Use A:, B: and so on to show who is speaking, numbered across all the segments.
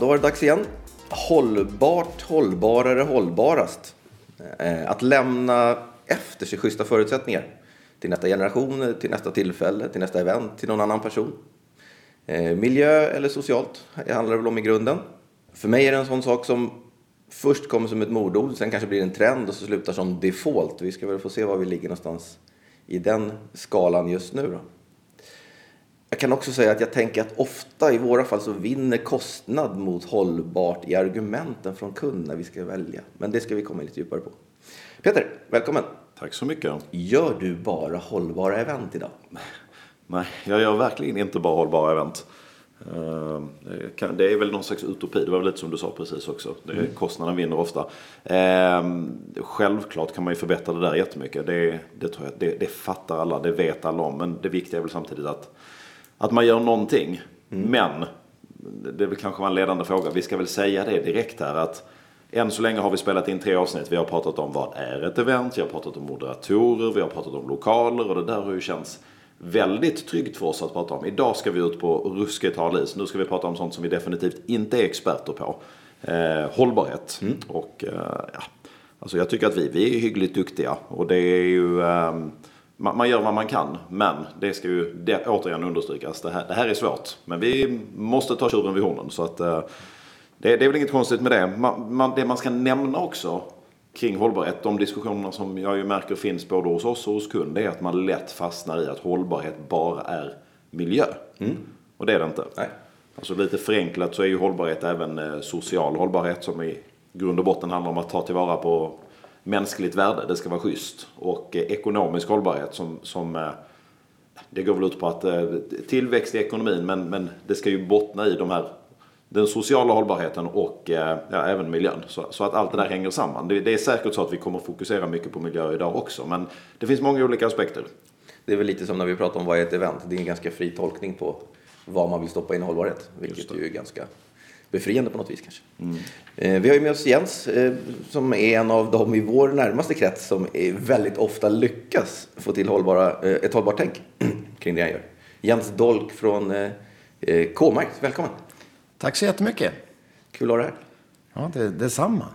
A: då var det dags igen. Hållbart, hållbarare, hållbarast. Eh, att lämna efter sig schyssta förutsättningar. Till nästa generation, till nästa tillfälle, till nästa event, till någon annan person. Eh, miljö eller socialt det handlar det väl om i grunden. För mig är det en sån sak som först kommer som ett mordord, sen kanske blir en trend och så slutar som default. Vi ska väl få se var vi ligger någonstans i den skalan just nu då. Jag kan också säga att jag tänker att ofta i våra fall så vinner kostnad mot hållbart i argumenten från kund när vi ska välja. Men det ska vi komma lite djupare på. Peter, välkommen!
B: Tack så mycket.
A: Gör du bara hållbara event idag?
B: Nej, jag gör verkligen inte bara hållbara event. Eh, det är väl någon slags utopi, det var väl lite som du sa precis också. Är, Kostnaden vinner ofta. Eh, Självklart kan man ju förbättra det där jättemycket. Det, det, tror jag, det, det fattar alla, det vet alla om. Men det viktiga är väl samtidigt att, att man gör någonting. Men, det är väl kanske var en ledande fråga, vi ska väl säga det direkt här att än så länge har vi spelat in tre avsnitt. Vi har pratat om vad är ett event, vi har pratat om moderatorer, vi har pratat om lokaler och det där har ju känts väldigt tryggt för oss att prata om. Idag ska vi ut på ruskigt hal is. Nu ska vi prata om sånt som vi definitivt inte är experter på. Eh, hållbarhet. Och eh, ja, alltså jag tycker att vi, vi är hyggligt duktiga. Och det är ju, ehm, man, man gör vad man kan. Men det ska ju det, återigen understrykas. Det här, det här är svårt. Men vi måste ta tjuren vid hornen. Så att, eh, det, det är väl inget konstigt med det. Man, man, det man ska nämna också kring hållbarhet, de diskussionerna som jag ju märker finns både hos oss och hos kund, det är att man lätt fastnar i att hållbarhet bara är miljö. Och det är det inte.
A: Nej.
B: Alltså lite förenklat så är ju hållbarhet även eh, social hållbarhet som i grund och botten handlar om att ta tillvara på mänskligt värde. Det ska vara schysst. Och eh, ekonomisk hållbarhet som, som eh, det går väl ut på att eh, tillväxt i ekonomin men, men det ska ju bottna i de här den sociala hållbarheten och ja, även miljön. Så, så att allt det där hänger samman. Det, det är säkert så att vi kommer fokusera mycket på miljö idag också. Men det finns många olika aspekter.
A: Det är väl lite som när vi pratar om vad är ett event. Det är en ganska fri tolkning på vad man vill stoppa in i hållbarhet. Vilket ju är ganska befriande på något vis kanske. Eh, Vi har ju med oss Jens eh, som är en av dem i vår närmaste krets som är väldigt ofta lyckas få till hållbara, eh, ett hållbart tänk kring det han gör. Jens Dolk från K-markt, välkommen!
C: Tack så jättemycket.
A: Kul att ha dig här.
C: Ja, det, detsamma.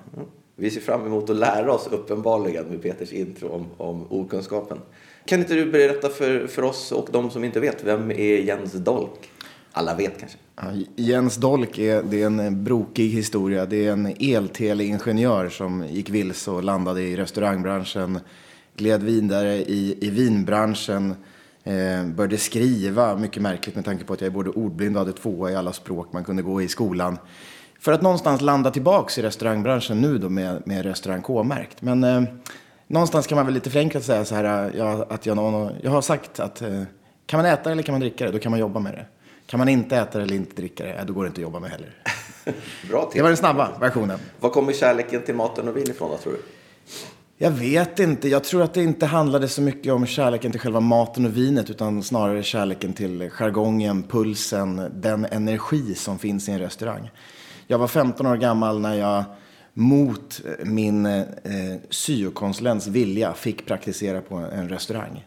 A: Vi ser fram emot att lära oss uppenbarligen med Peters intro om, om okunskapen. Kan inte du berätta för, för oss och de som inte vet, vem är Jens Dolk? Alla vet kanske.
C: Ja, Jens Dolk är, det är en brokig historia. Det är en elteleingenjör som gick vilse och landade i restaurangbranschen. Gled vidare i, i vinbranschen. Eh, började skriva, mycket märkligt med tanke på att jag är både ordblind och hade tvåa i alla språk man kunde gå i skolan. För att någonstans landa tillbaks i restaurangbranschen nu då med, med restaurang K-märkt. Men eh, någonstans kan man väl lite förenklat säga så här ja, att jag, någon, jag har sagt att eh, kan man äta det eller kan man dricka det, då kan man jobba med det. Kan man inte äta det eller inte dricka det, då går det inte att jobba med heller.
A: Bra
C: Det
A: till.
C: var den snabba versionen.
A: Var kommer kärleken till maten och vin ifrån tror du?
C: Jag vet inte. Jag tror att det inte handlade så mycket om kärleken till själva maten och vinet utan snarare kärleken till jargongen, pulsen, den energi som finns i en restaurang. Jag var 15 år gammal när jag mot min eh, syokonsulents vilja fick praktisera på en restaurang.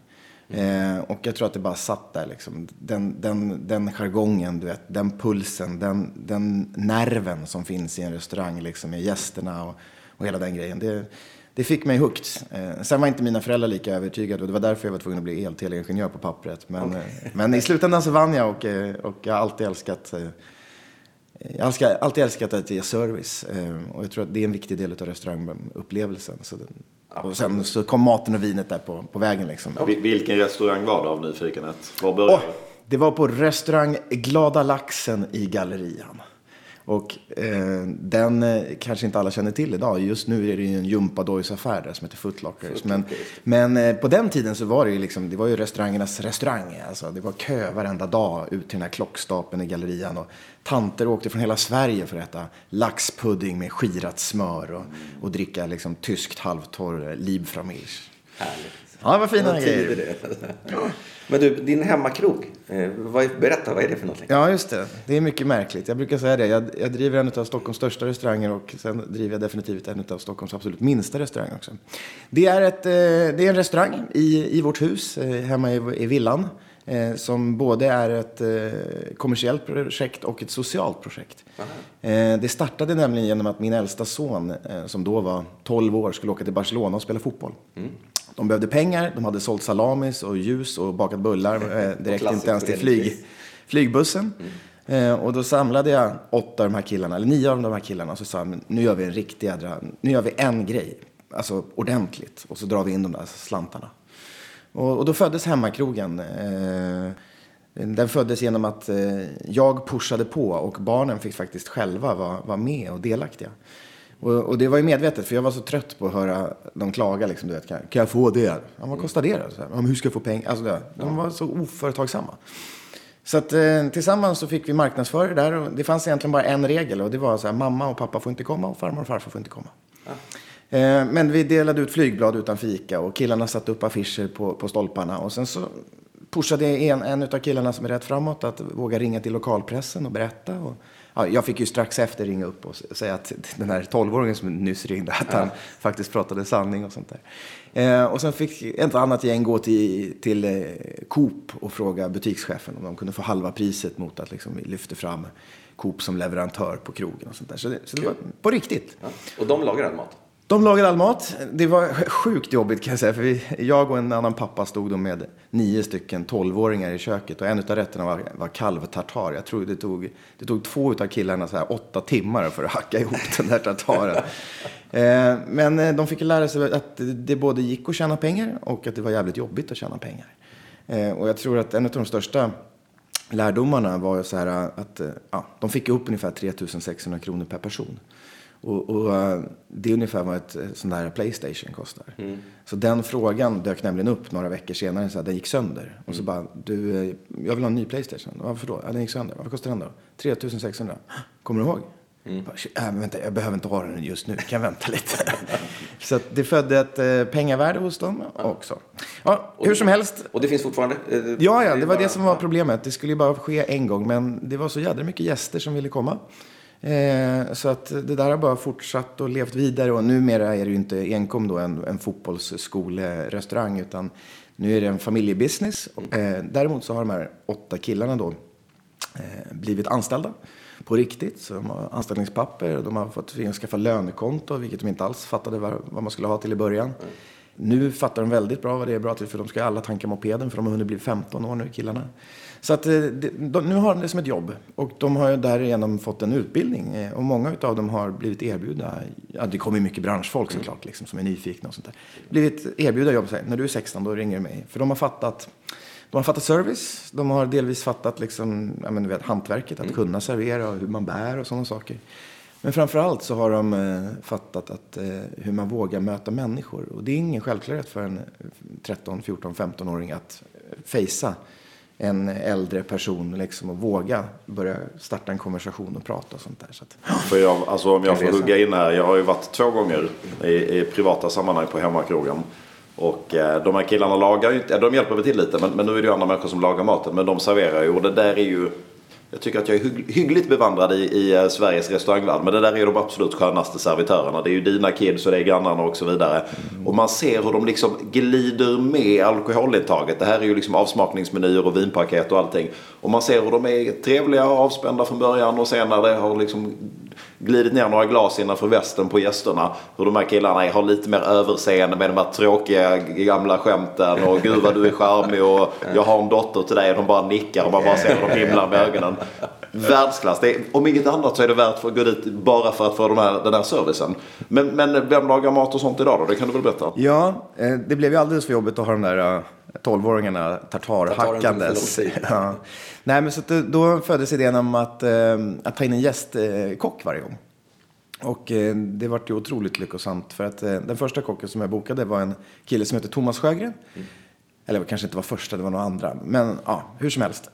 C: Eh, och jag tror att det bara satt där liksom. Den, den, den jargongen, du vet, den pulsen, den, den nerven som finns i en restaurang liksom med gästerna och, och hela den grejen. Det, det fick mig hooked. Eh, sen var inte mina föräldrar lika övertygade och det var därför jag var tvungen att bli elteleingenjör på pappret. Men, eh, men i slutändan så vann jag och, eh, och jag har alltid älskat eh, jag har alltid älskat att ge service och jag tror att det är en viktig del av restaurangupplevelsen. Så den, och sen så kom maten och vinet där på, på vägen liksom.
B: Vil- Vilken restaurang var det av nyfikenhet? Var började
C: Åh, det var på restaurang Glada Laxen i Gallerian. Och eh, den eh, kanske inte alla känner till idag. Just nu är det ju en gympadojsaffär där som heter Footlockers. Men, men eh, på den tiden så var det ju liksom, det var ju restaurangernas restaurang. Alltså, det var kö varenda dag ut till den här klockstapeln i Gallerian. Och tanter åkte från hela Sverige för att äta laxpudding med skirat smör och, och dricka liksom tyskt halvtorr eh, Liebframilch.
A: Härligt.
C: Ja, var fina
A: Vad
C: grejer.
A: Men du, din hemmakrog. Eh, vad, berätta, vad är det för någonting?
C: Ja, just det. Det är mycket märkligt. Jag brukar säga det. Jag, jag driver en av Stockholms största restauranger och sen driver jag definitivt en av Stockholms absolut minsta restauranger också. Det är, ett, eh, det är en restaurang i, i vårt hus, eh, hemma i, i villan. Eh, som både är ett eh, kommersiellt projekt och ett socialt projekt. Eh, det startade nämligen genom att min äldsta son, som då var 12 år, skulle åka till Barcelona och spela fotboll. De behövde pengar, de hade sålt salamis och ljus och bakat bullar. Eh, räckte inte ens till flyg, flygbussen. Eh, och då samlade jag åtta av de här killarna, eller nio av de här killarna, och så sa jag, "Men nu gör vi en riktig jädra, nu gör vi en grej, alltså ordentligt, och så drar vi in de där slantarna. Och, och då föddes Hemmakrogen. Eh, den föddes genom att jag pushade på och barnen fick faktiskt själva vara, vara med och delaktiga. Och, och det var ju medvetet, för jag var så trött på att höra dem klaga. Liksom, du vet, kan, kan jag få det? Ja, vad kostar det då? Så här, "Ja, hur ska jag få pengar? Alltså, det, de var så oföretagsamma. Så att, eh, tillsammans så fick vi marknadsföra det där. Och det fanns egentligen bara en regel och det var så här, mamma och pappa får inte komma och farmor och farfar får inte komma. Eh, Men vi delade ut flygblad utan fika och killarna satte upp affischer på, på stolparna. Och sen så pushade en, en av killarna som är rätt framåt att våga ringa till lokalpressen och berätta. Och, ja, jag fick ju strax efter ringa upp och säga att den här 12-åringen som nyss ringde, att han faktiskt pratade sanning och sånt där. Eh, och sen fick ett annat gäng gå till, till eh, Coop och fråga butikschefen om de kunde få halva priset mot att liksom, vi lyfte fram Coop som leverantör på krogen och sånt där. Så det, så det var på riktigt.
A: Ja. Och de lagar all mat?
C: De lagade all mat. Det var sjukt jobbigt kan jag säga. För vi, jag och en annan pappa stod då med nio stycken tolvåringar i köket. Och en av rätterna var, var kalvtartar. Jag tror det tog, det tog två av killarna så här åtta timmar för att hacka ihop den där tartaren. eh, men eh, de fick lära sig att det både gick att tjäna pengar och att det var jävligt jobbigt att tjäna pengar. Eh, och jag tror att en av de största lärdomarna var så här att eh, ja, de fick upp ungefär 3600 kronor per person. Och, och eh, det är ungefär vad ett eh, sån där Playstation kostar. Så den frågan dök nämligen upp några veckor senare, så här, den gick sönder. Och så bara, du, eh, jag vill ha en ny Playstation. Varför då? Ja, den gick sönder. Varför kostar den då? 3600. Kommer du ihåg? Bara, "Shit, äh, vänta, jag behöver inte ha den just nu, kan jag vänta lite. så det födde ett eh, pengavärde hos dem också. Ja, hur som helst,
A: Och det finns fortfarande? eh,
C: Ja, ja, det var
A: bara-
C: det som var problemet. Det skulle ju bara ske en gång, men det var så jädra mycket gäster som ville komma. Eh, så att det där har bara fortsatt och levt vidare och numera är det ju inte enkom då en, en fotbollsskolerestaurang utan nu är det en familjebusiness. Eh, däremot så har de här åtta killarna då eh, blivit anställda på riktigt. Så de har anställningspapper och de har fått skaffa lönekonto, vilket de inte alls fattade vad, vad man skulle ha till i början. Nu fattar de väldigt bra vad det är bra till, för de ska alla tanka mopeden, för de har hunnit bli 15 år nu, killarna. Så att, eh, de, nu har de det som ett jobb och de har ju därigenom fått en utbildning. eh, Och många av dem har blivit erbjudna, ja det kommer ju mycket branschfolk såklart, liksom, som är nyfikna och sånt där. Blivit erbjudna jobb, så här, när du är 16 då ringer du mig. För de har fattat de har fattat service, de har delvis fattat liksom, ja, men, vet, hantverket, att kunna servera och hur man bär och sådana saker. Men framför allt så har de eh, fattat att, eh, hur man vågar möta människor. Och det är ingen självklarhet för en 13, 14, 15-åring att eh, fejsa en äldre person liksom, och våga börja starta en konversation och prata och sånt där. Så att,
B: För jag, alltså om jag får hugga in här. Jag har ju varit två gånger i, i privata sammanhang på hemmakrogen. Och eh, de här killarna lagar ju inte, de hjälper väl till lite men, men nu är det ju andra människor som lagar maten. Men de serverar ju och det där är ju jag tycker att jag är hygg, hyggligt bevandrad i, i eh, Sveriges restaurangvärld. Men det där är de absolut skönaste servitörerna. Det är ju dina kids och det är grannarna och så vidare. Och man ser hur de liksom glider med alkoholintaget. Det här är ju liksom avsmakningsmenyer och vinpaket och allting. Och man ser hur de är trevliga och avspända från början och sen när det har liksom glidit ner några glas innanför västen på gästerna. Hur de här killarna är, har lite mer överseende med de här tråkiga gamla skämten. Och gud vad du är charmig och jag har en dotter till dig. Och de bara nickar och man bara ser hur de himlar med ögonen. Världsklass. Det är, om inget annat så är det värt att gå dit bara för att få de här, den här servicen. Men, men vem lagar mat och sånt idag då? Det kan du väl berätta?
C: Ja, eh, det blev ju alldeles för jobbigt att ha de där eh, 12-åringarna tartarhackandes. Ja. Nej, men så då- föddes idén om att, eh, att ta in en gästkock varje gång. Och eh, det vart ju otroligt lyckosamt för att eh, den första kocken som jag bokade var en kille som heter Thomas Sjögren. Eller det kanske inte var första, det var några andra. Men ja, hur som helst.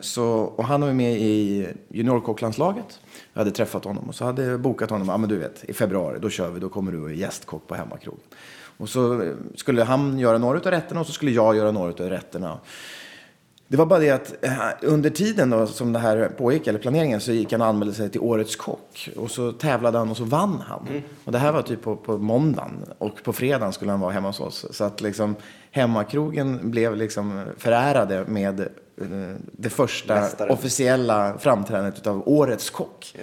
C: Så, och han var med i juniorkocklandslaget. Jag hade träffat honom och så hade jag bokat honom. Ja men du vet, i februari, då kör vi. Då kommer du och är gästkock på hemmakrog. Och så eh, skulle han göra några av rätterna och så skulle jag göra några av rätterna. Det var bara det att eh, under tiden då, som det här pågick, eller planeringen, så gick han och anmälde sig till Årets Kock. Och så tävlade han och så vann han. Och det här var typ på, på måndagen. Och på fredagen skulle han vara hemma hos oss. Så att liksom hemmakrogen blev liksom förärade med eh, det första
A: Mästare.
C: officiella framträdandet av Årets Kock.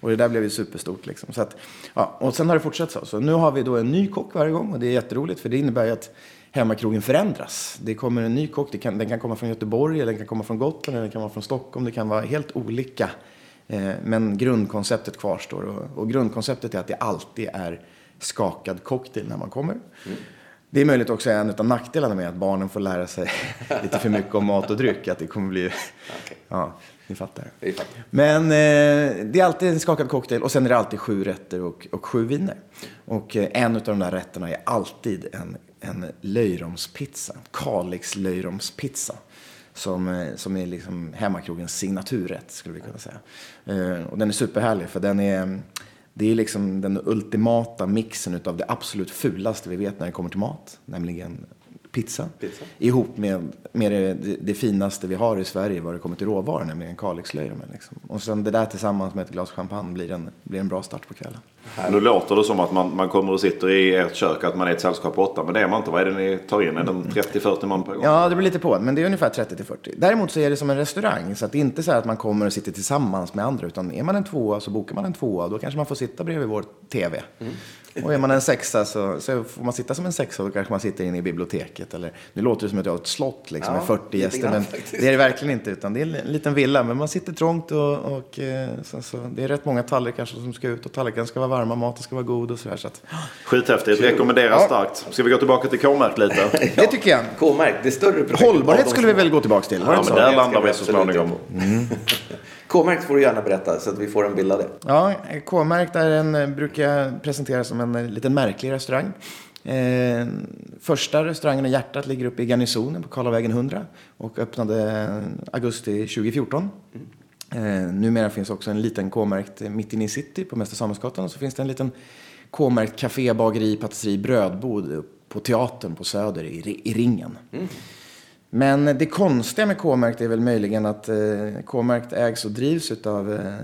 C: Och det där blev ju superstort. Liksom. Så att, ja, och sen har det fortsatt så. Så nu har vi då en ny kock varje gång och det är jätteroligt för det innebär ju att hemmakrogen förändras. Det kommer en ny kock, kan, den kan komma från Göteborg, eller den kan komma från Gotland, eller den kan vara från Stockholm. Det kan vara helt olika. Eh, men grundkonceptet kvarstår och, och grundkonceptet är att det alltid är skakad cocktail när man kommer. Det är möjligt också en av nackdelarna med att barnen får lära sig lite för mycket om mat och dryck. Att det kommer bli... Ja, ni fattar. Men eh, det är alltid en skakad cocktail och sen är det alltid sju rätter och, och sju viner. Och eh, en av de där rätterna är alltid en, en löjromspizza. Kalix löjromspizza. Som, eh, som är liksom hemmakrogens signaturrätt skulle vi kunna säga. Eh, och den är superhärlig för den är, det är liksom den ultimata mixen av det absolut fulaste vi vet när det kommer till mat. Nämligen pizza.
A: Pizza.
C: Ihop med, med det, det, finaste vi har i Sverige vad det kommer till råvaror, nämligen Kalixlöjromen. Liksom. Och sen det där tillsammans med ett glas champagne blir en, blir en bra start på kvällen.
B: Nu låter det som att man, man kommer och sitter i ert kök, att man är ett sällskap på åtta. Men det är man inte. Vad är det ni tar in? Är det 30-40 man per gång?
C: Ja, det beror lite på, men det är ungefär 30-40. Däremot så är det som en restaurang, så att det är inte så här att man kommer och sitter tillsammans med andra, utan är man en tvåa så bokar man en tvåa och då kanske man får sitta bredvid vår TV. Och är man en sexa så, så får man sitta som en sexa och kanske man sitter inne i biblioteket. Eller, nu låter det som att jag har ett slott liksom,
A: Ja,
C: med 40
A: lite
C: gäster,
A: grann
C: men
A: faktiskt.
C: det är det verkligen inte, utan det är en liten villa. Men man sitter trångt och, och eh, så, så, det är rätt många tallrikar som ska ut och tallrikarna ska vara varma, maten ska vara god och sådär. Så att,
B: Skithäftigt. Rekommenderas starkt. Ska vi gå tillbaka till K-märk lite?
C: det tycker jag.
A: K-märk, det är större projektet.
C: Hållbarhet skulle vi väl gå tillbaka till?
B: Ja, men där landar
A: vi
B: så småningom.
A: K-märkt får du gärna berätta så att vi får en bild av det.
C: Ja, K-märkt är en, eh, brukar presenteras som en eh, liten märklig restaurang. Eh, första restaurangen i hjärtat ligger uppe i Garnisonen på Karlavägen 100 och öppnade eh, augusti 2014. Eh, numera finns också en liten K-märkt mitt inne i city på Mäster Samuelsgatan och så finns det en liten K-märkt café, bageri, patisserie, brödbod på Teatern på Söder i, i Ringen. Men det konstiga med K-märkt är väl möjligen att eh, K-märkt ägs och drivs av eh,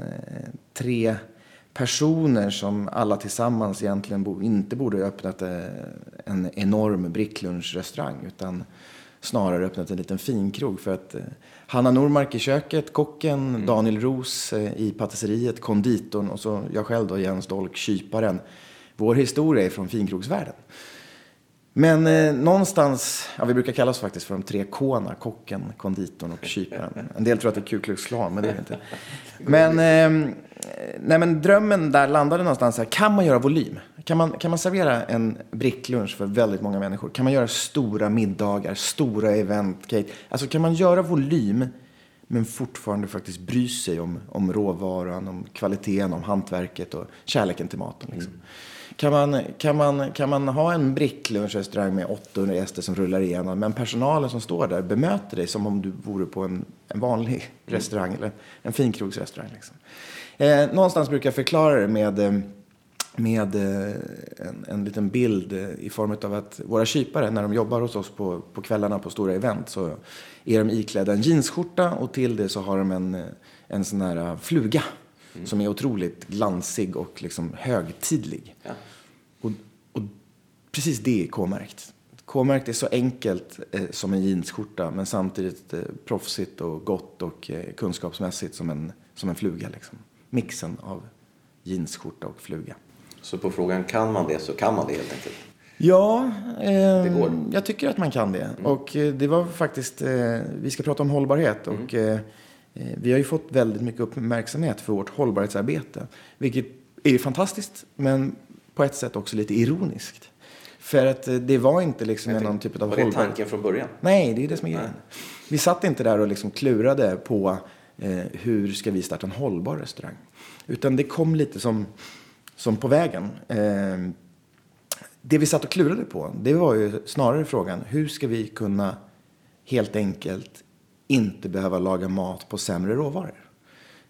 C: tre personer som alla tillsammans egentligen inte borde ha öppnat eh, en enorm bricklunchrestaurang utan snarare öppnat en liten finkrog för att Hanna Normark i köket, kocken, Daniel Ros i patisseriet, konditorn och så jag själv då, Jens Dolk, kyparen. Vår historia är från finkrogsvärlden. Men eh, någonstans, ja vi brukar kalla oss faktiskt för de tre K'na, kocken, konditorn och kyparen. En del tror att det är Ku Klux Klan, men det är det inte. Men, eh, nej, men drömmen där landade någonstans här, kan man göra volym? Kan man, kan man servera en bricklunch för väldigt många människor? Kan man göra stora middagar, stora event, cake? Alltså kan man göra volym men fortfarande faktiskt bry sig om, om råvaran, om kvaliteten, om hantverket och kärleken till maten. Liksom. Mm. Kan, man, kan, man, kan man ha en bricklunchrestaurang med 800 gäster som rullar igenom, men personalen som står där bemöter dig som om du vore på en, en vanlig restaurang eller en finkrogsrestaurang. Liksom. Eh, någonstans brukar jag förklara det med eh, med eh, en, en liten bild eh, i form av att våra kypare, när de jobbar hos oss på, på kvällarna på stora event, så är de iklädda en jeansskjorta och till det så har de en, en sån här eh, fluga som är otroligt glansig och liksom högtidlig.
A: Ja.
C: Och, och precis det är K-märkt. K-märkt är så enkelt eh, som en jeansskjorta men samtidigt eh, proffsigt och gott och eh, kunskapsmässigt som en, som en fluga. Liksom. Mixen av jeansskjorta och fluga.
A: Så på frågan kan man det så kan man det helt enkelt.
C: Ja, eh.
A: Mm.
C: jag tycker att man kan det. Och eh, det var faktiskt, eh, vi ska prata om hållbarhet och
A: Mm.
C: eh, vi har ju fått väldigt mycket uppmärksamhet för vårt hållbarhetsarbete. Vilket är ju fantastiskt, men på ett sätt också lite ironiskt. För att eh, det var inte liksom någon typ av
A: Var det
C: hållbarhet.
A: tanken från början?
C: Nej, det är det som är grejen. Vi satt inte där och liksom klurade på eh, hur ska vi starta en hållbar restaurang. Utan det kom lite som, som på vägen. Eh, det vi satt och klurade på, det var ju snarare frågan, hur ska vi kunna helt enkelt inte behöva laga mat på sämre råvaror?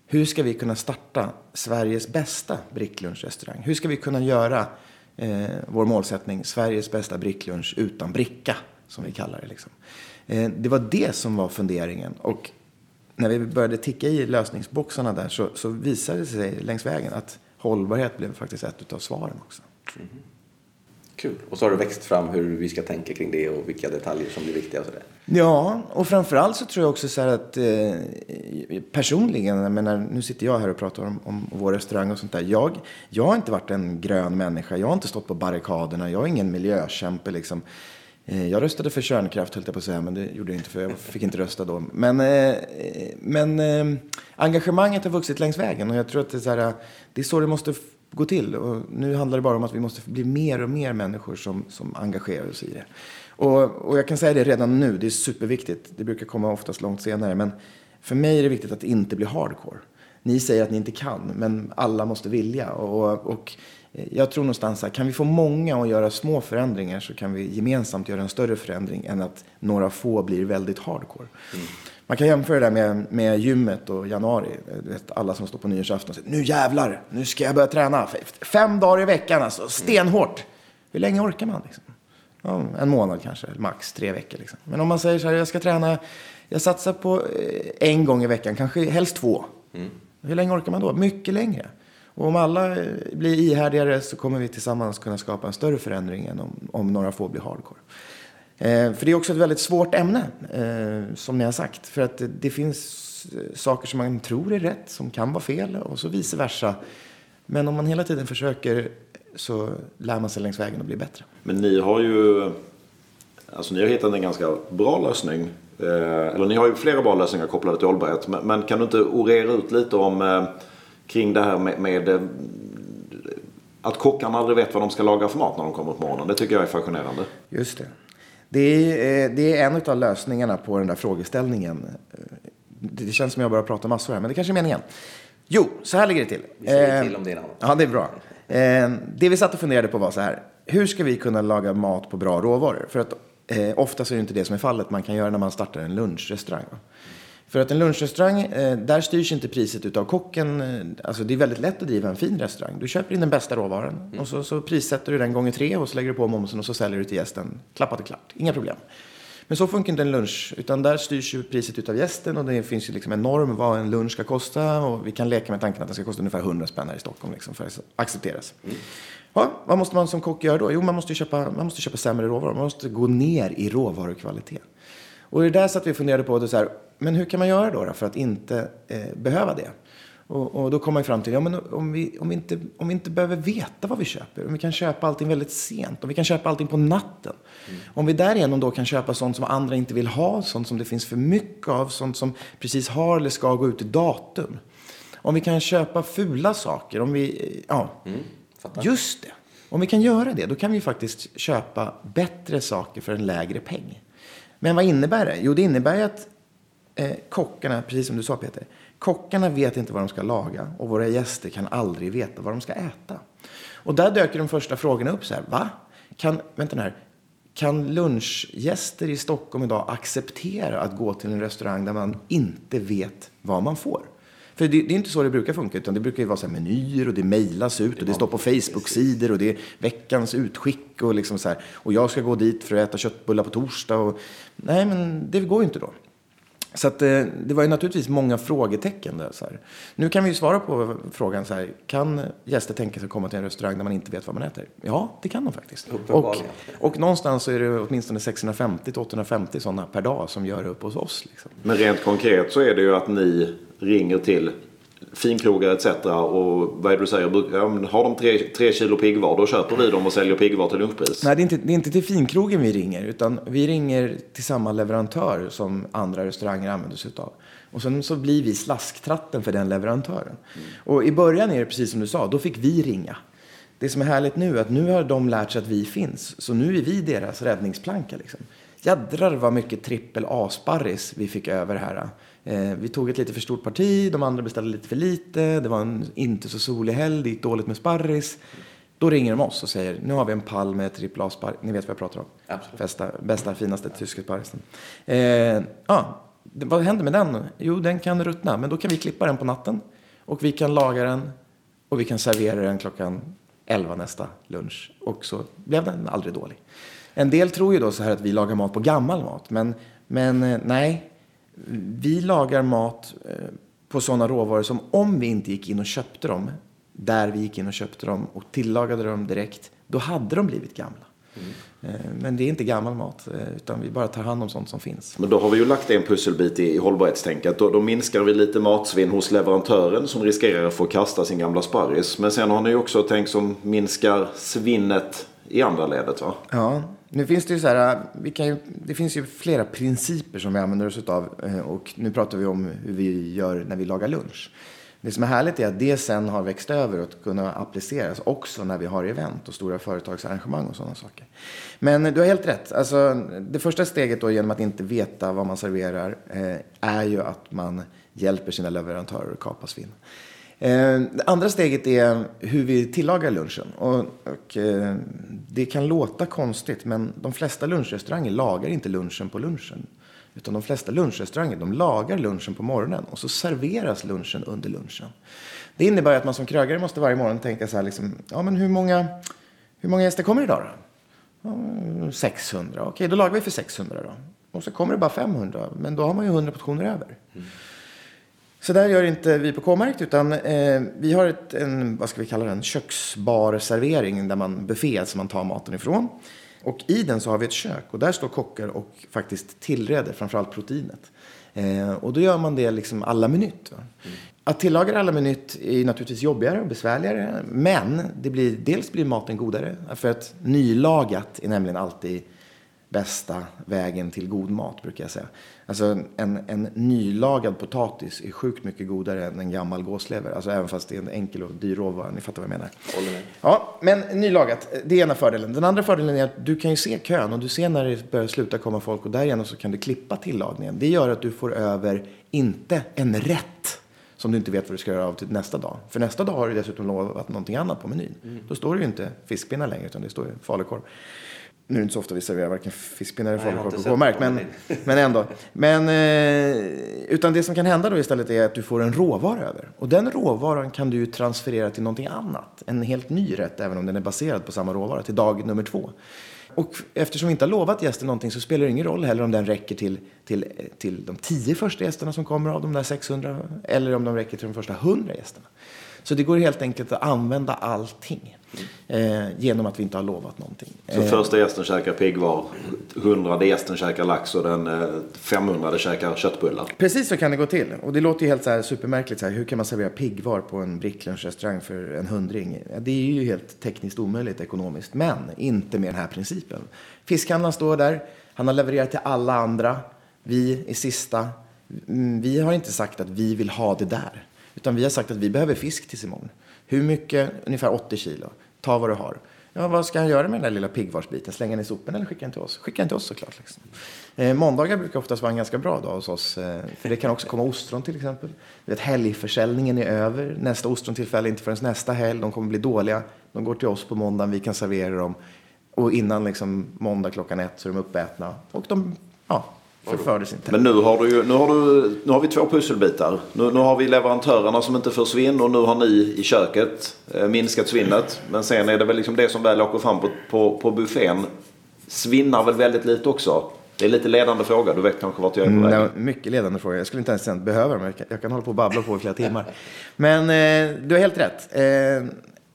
C: Hur ska vi kunna starta Sveriges bästa bricklunchrestaurang? Hur ska vi kunna göra eh, vår målsättning, Sveriges bästa bricklunch utan bricka, som vi kallar det. Liksom. Eh, det var det som var funderingen. Och när vi började ticka i lösningsboxarna där så, så visade det sig längs vägen att hållbarhet blev faktiskt ett av svaren också. Mm.
A: Kul. Och så har det växt fram hur vi ska tänka kring det och vilka detaljer som blir viktiga och sådär.
C: Ja, och framförallt så tror jag också så här att eh, personligen, jag menar, nu sitter jag här och pratar om, om vår restaurang och sånt där. Jag, jag har inte varit en grön människa. Jag har inte stått på barrikaderna. Jag är ingen miljökämpe liksom. Eh, jag röstade för kärnkraft höll jag på att säga, men det gjorde jag inte för jag fick inte rösta då. Men, eh, men eh, engagemanget har vuxit längs vägen och jag tror att det är så, här, det är så det måste gå till. Och nu handlar det bara om att vi måste bli mer och mer människor som, som engagerar oss i det. Och, och jag kan säga det redan nu, det är superviktigt. Det brukar komma oftast långt senare. Men för mig är det viktigt att det inte bli hardcore. Ni säger att ni inte kan, men alla måste vilja. Och, och jag tror någonstans att kan vi få många att göra små förändringar så kan vi gemensamt göra en större förändring än att några få blir väldigt hardcore. Mm. Man kan jämföra det med, med gymmet och januari. Vet, alla som står på nyårsafton säger nu jävlar, nu ska jag börja träna. Fem dagar i veckan alltså, stenhårt. Hur länge orkar man? Liksom? Ja, en månad kanske, max tre veckor. Liksom. Men om man säger så här, jag ska träna, jag satsar på eh, en gång i veckan, kanske helst två. Mm. Hur länge orkar man då? Mycket längre. Och om alla eh, blir ihärdigare så kommer vi tillsammans kunna skapa en större förändring än om, om några få blir hardcore. Eh, för det är också ett väldigt svårt ämne, eh, som ni har sagt. För att det finns eh, saker som man tror är rätt, som kan vara fel och så vice versa. Men om man hela tiden försöker så lär man sig längs vägen och blir bättre.
B: Men ni har ju alltså ni har hittat en ganska bra lösning. Eller ni har ju flera bra lösningar kopplade till hållbarhet. Men, kan du inte orera ut lite om kring det här med, med att kockarna aldrig vet vad de ska laga för mat när de kommer på morgonen. Det tycker jag är fascinerande.
C: Just det. Det är, det är en av lösningarna på den där frågeställningen. Det känns som jag bara pratar massor här, men det kanske är meningen. Jo, så här ligger det till.
A: Vi säger till om det är något.
C: Ja, det är bra. Det vi satt och funderade på var så här. Hur ska vi kunna laga mat på bra råvaror? För att eh, oftast är det inte det som är fallet man kan göra när man startar en lunchrestaurang. För att en lunchrestaurang, eh, där styrs inte priset utav kocken. Eh, alltså det är väldigt lätt att driva en fin restaurang. Du köper in den bästa råvaran mm. och så, så prissätter du den gånger tre och så lägger du på momsen och så säljer du till gästen. Klappat och klart, inga problem. Men så funkar inte en lunch, utan där styrs ju priset utav gästen och det finns ju liksom en norm vad en lunch ska kosta och vi kan leka med tanken att den ska kosta ungefär 100 spänn här i Stockholm liksom för att accepteras. Mm. Ja, vad måste man som kock göra då? Jo, man måste köpa, man måste köpa sämre råvaror. Man måste gå ner i råvarukvalitet. Och det där satt vi och funderade på, det så här, men hur kan man göra då, då för att inte eh, behöva det? Och, och, då kom man fram till, ja men om vi, om, vi inte, om vi inte behöver veta vad vi köper, om vi kan köpa allting väldigt sent, om vi kan köpa allting på natten. Mm. Om vi därigenom då kan köpa sånt som andra inte vill ha, sånt som det finns för mycket av, sånt som precis har eller ska gå ut i datum. Om vi kan köpa fula saker, om vi, ja, mm, just det. Om vi kan göra det, då kan vi faktiskt köpa bättre saker för en lägre peng. Men vad innebär det? Jo, det innebär ju att eh, kockarna, precis som du sa Peter, kockarna vet inte vad de ska laga och våra gäster kan aldrig veta vad de ska äta. Och där dök de första frågorna upp så här, va? Kan, vänta nu här, kan lunchgäster i Stockholm idag acceptera att gå till en restaurang där man inte vet vad man får? För det, det, är inte så det brukar funka, utan det brukar ju vara så här menyer och det mejlas ut och det står på Facebook-sidor och det är veckans utskick och liksom så här. Och jag ska gå dit för att äta köttbullar på torsdag och nej, men det går ju inte då. Så att, eh, det var ju naturligtvis många frågetecken där. Så här. Nu kan vi ju svara på frågan så här. Kan gäster tänka sig att komma till en restaurang där man inte vet vad man äter? Ja, det kan de faktiskt. Och, och någonstans så är det åtminstone 650-850 sådana per dag som gör upp hos oss. Liksom.
B: Men rent konkret så är det ju att ni ringer till finkrogar etc. Och vad är det du säger? Har de tre, tre kilo piggvar då köper vi dem och säljer piggvar till lunchpris.
C: Nej, det är, inte, det är inte till finkrogen vi ringer. Utan vi ringer till samma leverantör som andra restauranger använder sig av. Och sen så blir vi slasktratten för den leverantören. Mm. Och i början är det precis som du sa, då fick vi ringa. Det som är härligt nu är att nu har de lärt sig att vi finns. Så nu är vi deras räddningsplanka. Liksom. Jädrar vad mycket trippel A-sparris vi fick över här vi tog ett lite för stort parti, de andra beställde lite för lite. Det var en inte så solig helg, det gick dåligt med sparris. Då ringer de oss och säger, nu har vi en pall med trippel a sparris. Ni vet vad jag pratar om?
A: Absolut.
C: Bästa, bästa finaste tyska sparrisen. Eh, ja, vad händer med den? Jo, den kan ruttna, men då kan vi klippa den på natten. Och vi kan laga den och vi kan servera den klockan 11 nästa lunch. Och så blev den aldrig dålig. En del tror ju då så här att vi lagar mat på gammal mat. Men, men eh, nej, vi lagar mat eh, på sådana råvaror som om vi inte gick in och köpte dem, där vi gick in och köpte dem och tillagade dem direkt, då hade de blivit gamla. Mm. Men det är inte gammal mat, eh, utan vi bara tar hand om sånt som finns.
B: Men då har vi ju lagt en pusselbit i hållbarhetstänket. Då, då minskar vi lite matsvinn hos leverantören som riskerar att få kasta sin gamla sparris. Men sen har ni också tänkt som minskar svinnet i andra ledet va?
C: Ja, nu finns det ju så här, vi kan ju, det finns ju flera principer som vi använder oss av eh, och nu pratar vi om hur vi gör när vi lagar lunch. Det som är härligt är att det sen har växt över och kunna appliceras också när vi har event och stora företagsarrangemang och sådana saker. Men du har helt rätt. Alltså, det första steget då genom att inte veta vad man serverar eh, är ju att man hjälper sina leverantörer att kapa svinn. Eh, det andra steget är hur vi tillagar lunchen. Och, och eh, det kan låta konstigt, men de flesta lunchrestauranger lagar inte lunchen på lunchen. Utan de flesta lunchrestauranger de lagar lunchen på morgonen och så serveras lunchen under lunchen. Det innebär att man som krögare måste varje morgon tänka så här, liksom, ja men hur många, hur många gäster kommer idag då? 600, okej då lagar vi för 600 då. Och så kommer det bara 500, men då har man ju 100 portioner över. Mm. Så där gör inte vi på K-markt utan eh, vi har ett, en, vad ska vi kalla det, en köksbarservering där man buffé som man tar maten ifrån. Och i den så har vi ett kök och där står kockar och faktiskt tillreder framförallt proteinet. Eh, och då gör man det liksom alla minut. Mm. Att tillaga alla minut är naturligtvis jobbigare och besvärligare. Men det blir, dels blir maten godare. För att nylagat är nämligen alltid bästa vägen till god mat brukar jag säga. Alltså en, en nylagad potatis är sjukt mycket godare än en gammal gåslever. Alltså även fast det är en enkel och dyr råvara. Ni fattar vad jag menar.
A: Håller med.
C: Ja, men nylagat. Det är ena fördelen. Den andra fördelen är att du kan ju se kön och du ser när det börjar sluta komma folk och därigenom så kan du klippa tillagningen. Det gör att du får över, inte en rätt som du inte vet vad du ska göra av till nästa dag. För nästa dag har du dessutom lovat någonting annat på menyn. Mm. Då står det ju inte fiskpinnar längre utan det står falukorv. Nu är det inte så ofta vi serverar varken fiskpinnar eller falukorv på K-märkt, men, men ändå. Men, eh, utan det som kan hända då istället är att du får en råvara över. Och den råvaran kan du transferera till någonting annat. En helt ny rätt, även om den är baserad på samma råvara, till dag nummer två. Och eftersom vi inte har lovat gästen någonting så spelar det ingen roll heller om den räcker till, till, till de tio första gästerna som kommer av de där 600 eller om de räcker till de första 100 gästerna. Så det går helt enkelt att använda allting. Eh, genom att vi inte har lovat någonting.
B: Så eh, första gästen käkar piggvar, hundrade gästen käkar lax och den eh, femhundrade käkar köttbullar.
C: Precis så kan det gå till. Och det låter ju helt så här supermärkligt. Så här, hur kan man servera piggvar på en Bricklunchrestaurang för en hundring? Det är ju helt tekniskt omöjligt ekonomiskt. Men inte med den här principen. Fiskhandlaren står där. Han har levererat till alla andra. Vi är sista. Mm, vi har inte sagt att vi vill ha det där. Utan vi har sagt att vi behöver fisk tills imorgon. Hur mycket? Ungefär 80 kilo. Ta vad du har. Ja, vad ska han göra med den där lilla piggvarsbiten? Slänga den i sopen eller skicka den till oss? Skicka den till oss såklart. Liksom. Eh, måndagar brukar oftast vara en ganska bra dag hos oss. Eh, för det kan också komma ostron till exempel. Vet, helgförsäljningen är över. Nästa ostrontillfälle är inte förrän nästa helg. De kommer bli dåliga. De går till oss på måndagen. Vi kan servera dem. Och innan liksom, måndag klockan ett så är de uppätna. Och de ja, förfördes inte.
B: Men nu har, du nu har, du, nu har vi två pusselbitar. Nu, nu har vi leverantörerna som inte får svinn och nu har ni i köket eh, minskat svinnet. Men sen är det väl liksom det som väl åker fram på, på, på buffén. Svinnar väl väldigt lite också. Det är lite ledande fråga. Du vet kanske vart jag är på
C: väg. Mm, mycket ledande fråga. Jag skulle inte ens behöva dem. Jag kan, jag kan hålla på och babbla på i flera timmar. Men eh, du har helt rätt. Eh,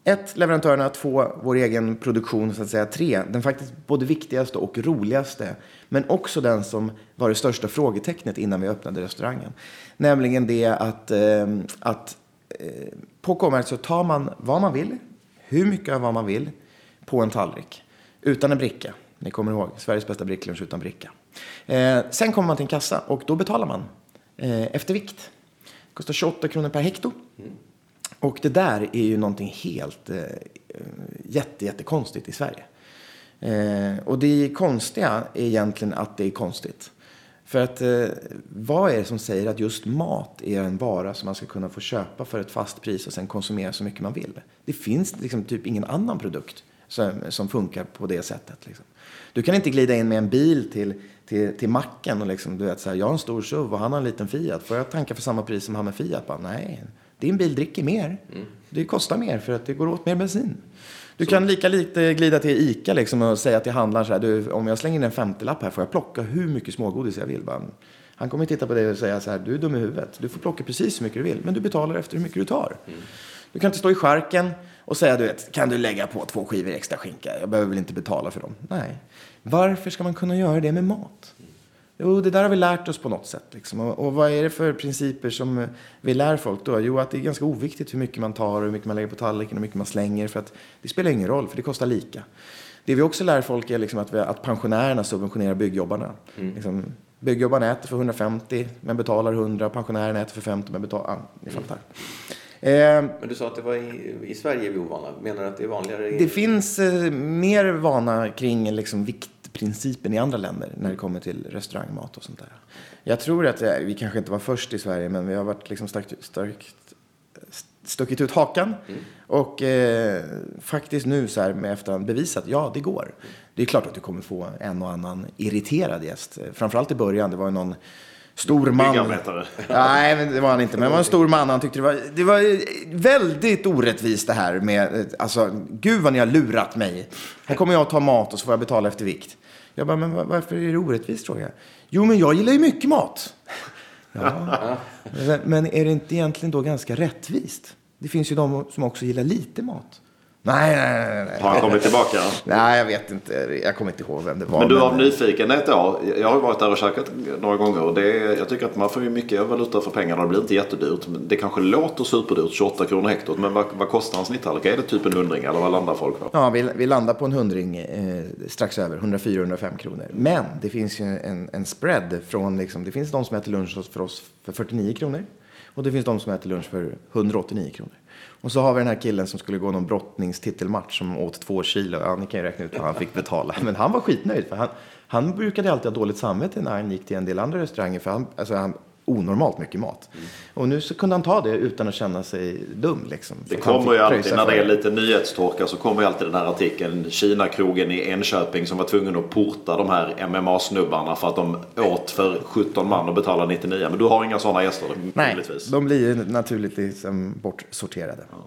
C: ett, leverantörerna. Två, vår egen produktion. Så att säga. Tre, den faktiskt både viktigaste och roligaste men också den som var det största frågetecknet innan vi öppnade restaurangen. Nämligen det att, eh, att eh, på K-märkt så tar man vad man vill, hur mycket av vad man vill, på en tallrik. Utan en bricka. Ni kommer ihåg, Sveriges bästa bricklunch utan bricka. Eh, sen kommer man till en kassa och då betalar man eh, efter vikt. Det kostar 28 kronor per hekto. Mm. Och det där är ju någonting helt eh, jätte, jättekonstigt i Sverige. Eh, och det konstiga är egentligen att det är konstigt. För att eh, vad är det som säger att just mat är en vara som man ska kunna få köpa för ett fast pris och sen konsumera så mycket man vill? Det finns liksom typ ingen annan produkt som, som funkar på det sättet. Liksom. Du kan inte glida in med en bil till, till, till macken och liksom, du vet, så här, jag har en stor SUV och han har en liten Fiat. Får jag tanka för samma pris som han med Fiat? Bara, nej, din bil dricker mer. Mm. Det kostar mer för att det går åt mer bensin. Du kan lika lite glida till ICA liksom och säga till handlaren så här, du, om jag slänger in en 50-lapp här får jag plocka hur mycket smågodis jag vill. Bara, han kommer titta på dig och säga så här, du är dum i huvudet. Du får plocka precis så mycket du vill, men du betalar efter hur mycket du tar. Du kan inte stå i skärken och säga, du vet, kan du lägga på två skivor extra skinka? Jag behöver väl inte betala för dem. Nej. Varför ska man kunna göra det med mat? Jo, det där har vi lärt oss på något sätt. Liksom. Och, och, vad är det för principer som vi lär folk då? Jo, att det är ganska oviktigt hur mycket man tar och hur mycket man lägger på tallriken och hur mycket man slänger. För att det spelar ingen roll, för det kostar lika. Det vi också lär folk är liksom att, vi, att pensionärerna subventionerar byggjobbarna. Mm. Liksom, byggjobbarna äter för 150 men betalar 100. Pensionärerna äter för 50 men betalar... Ja, ni fattar.
A: Mm. Eh, men du sa att det var i, i Sverige är vi ovana. Menar du att det är vanligare? I...
C: Det finns eh, mer vana kring liksom, vikt principen i andra länder när det kommer till restaurangmat och sånt där. Jag tror att det, vi kanske inte var först i Sverige, men vi har varit liksom starkt, starkt stuckit ut hakan mm. och eh, faktiskt nu så här med efterhand bevisat, ja det går. Det är klart att du kommer få en och annan irriterad gäst. Framförallt i början, det var ju någon stor man. Nej, men det var han inte. Men det var en stor man. Han tyckte det var, det var väldigt orättvist det här med, alltså, gud vad ni har lurat mig. Här kommer jag att ta mat och så får jag betala efter vikt. Jag bara, men varför är det orättvist? Frågar jag. Jo, men jag gillar ju mycket mat. Ja. Men är det inte egentligen då ganska rättvist? Det finns ju de som också gillar lite mat. Nej, nej, nej.
B: Har han kommit tillbaka?
C: Nej, jag vet inte. Jag kommer inte ihåg vem det var.
B: Men du av nyfikenhet då. Jag har varit där och käkat några gånger. Och det är, jag tycker att man får ju mycket valuta för pengarna. Det blir inte jättedyrt. Det kanske låter superdyrt, 28 kronor hektot. Men vad, vad kostar en snitttallrik? Är det typ en hundring eller vad landar folk på?
C: Ja, vi, vi landar på en hundring eh, strax över. 104-105 kronor. Men det finns ju en, en spread från liksom, det finns de som äter lunch för oss för 49 kronor. Och det finns de som äter lunch för 189 kronor. Och så har vi den här killen som skulle gå någon brottningstitelmatch som åt två kilo. Ja, ni kan ju räkna ut vad han fick betala. Men han var skitnöjd. För han, han brukade alltid ha dåligt samvete när han gick till en del andra restauranger. För han, alltså han, onormalt mycket mat. Mm. Och nu så kunde han ta det utan att känna sig dum. Liksom.
B: Det kommer ju alltid, när det är lite nyhetstorka så kommer ju alltid den här artikeln. Kina-krogen i Enköping som var tvungen att porta de här MMA-snubbarna för att de åt för 17 man och betalade 99. Men du har inga sådana gäster?
C: Nej, de blir ju naturligtvis bortsorterade. Ja,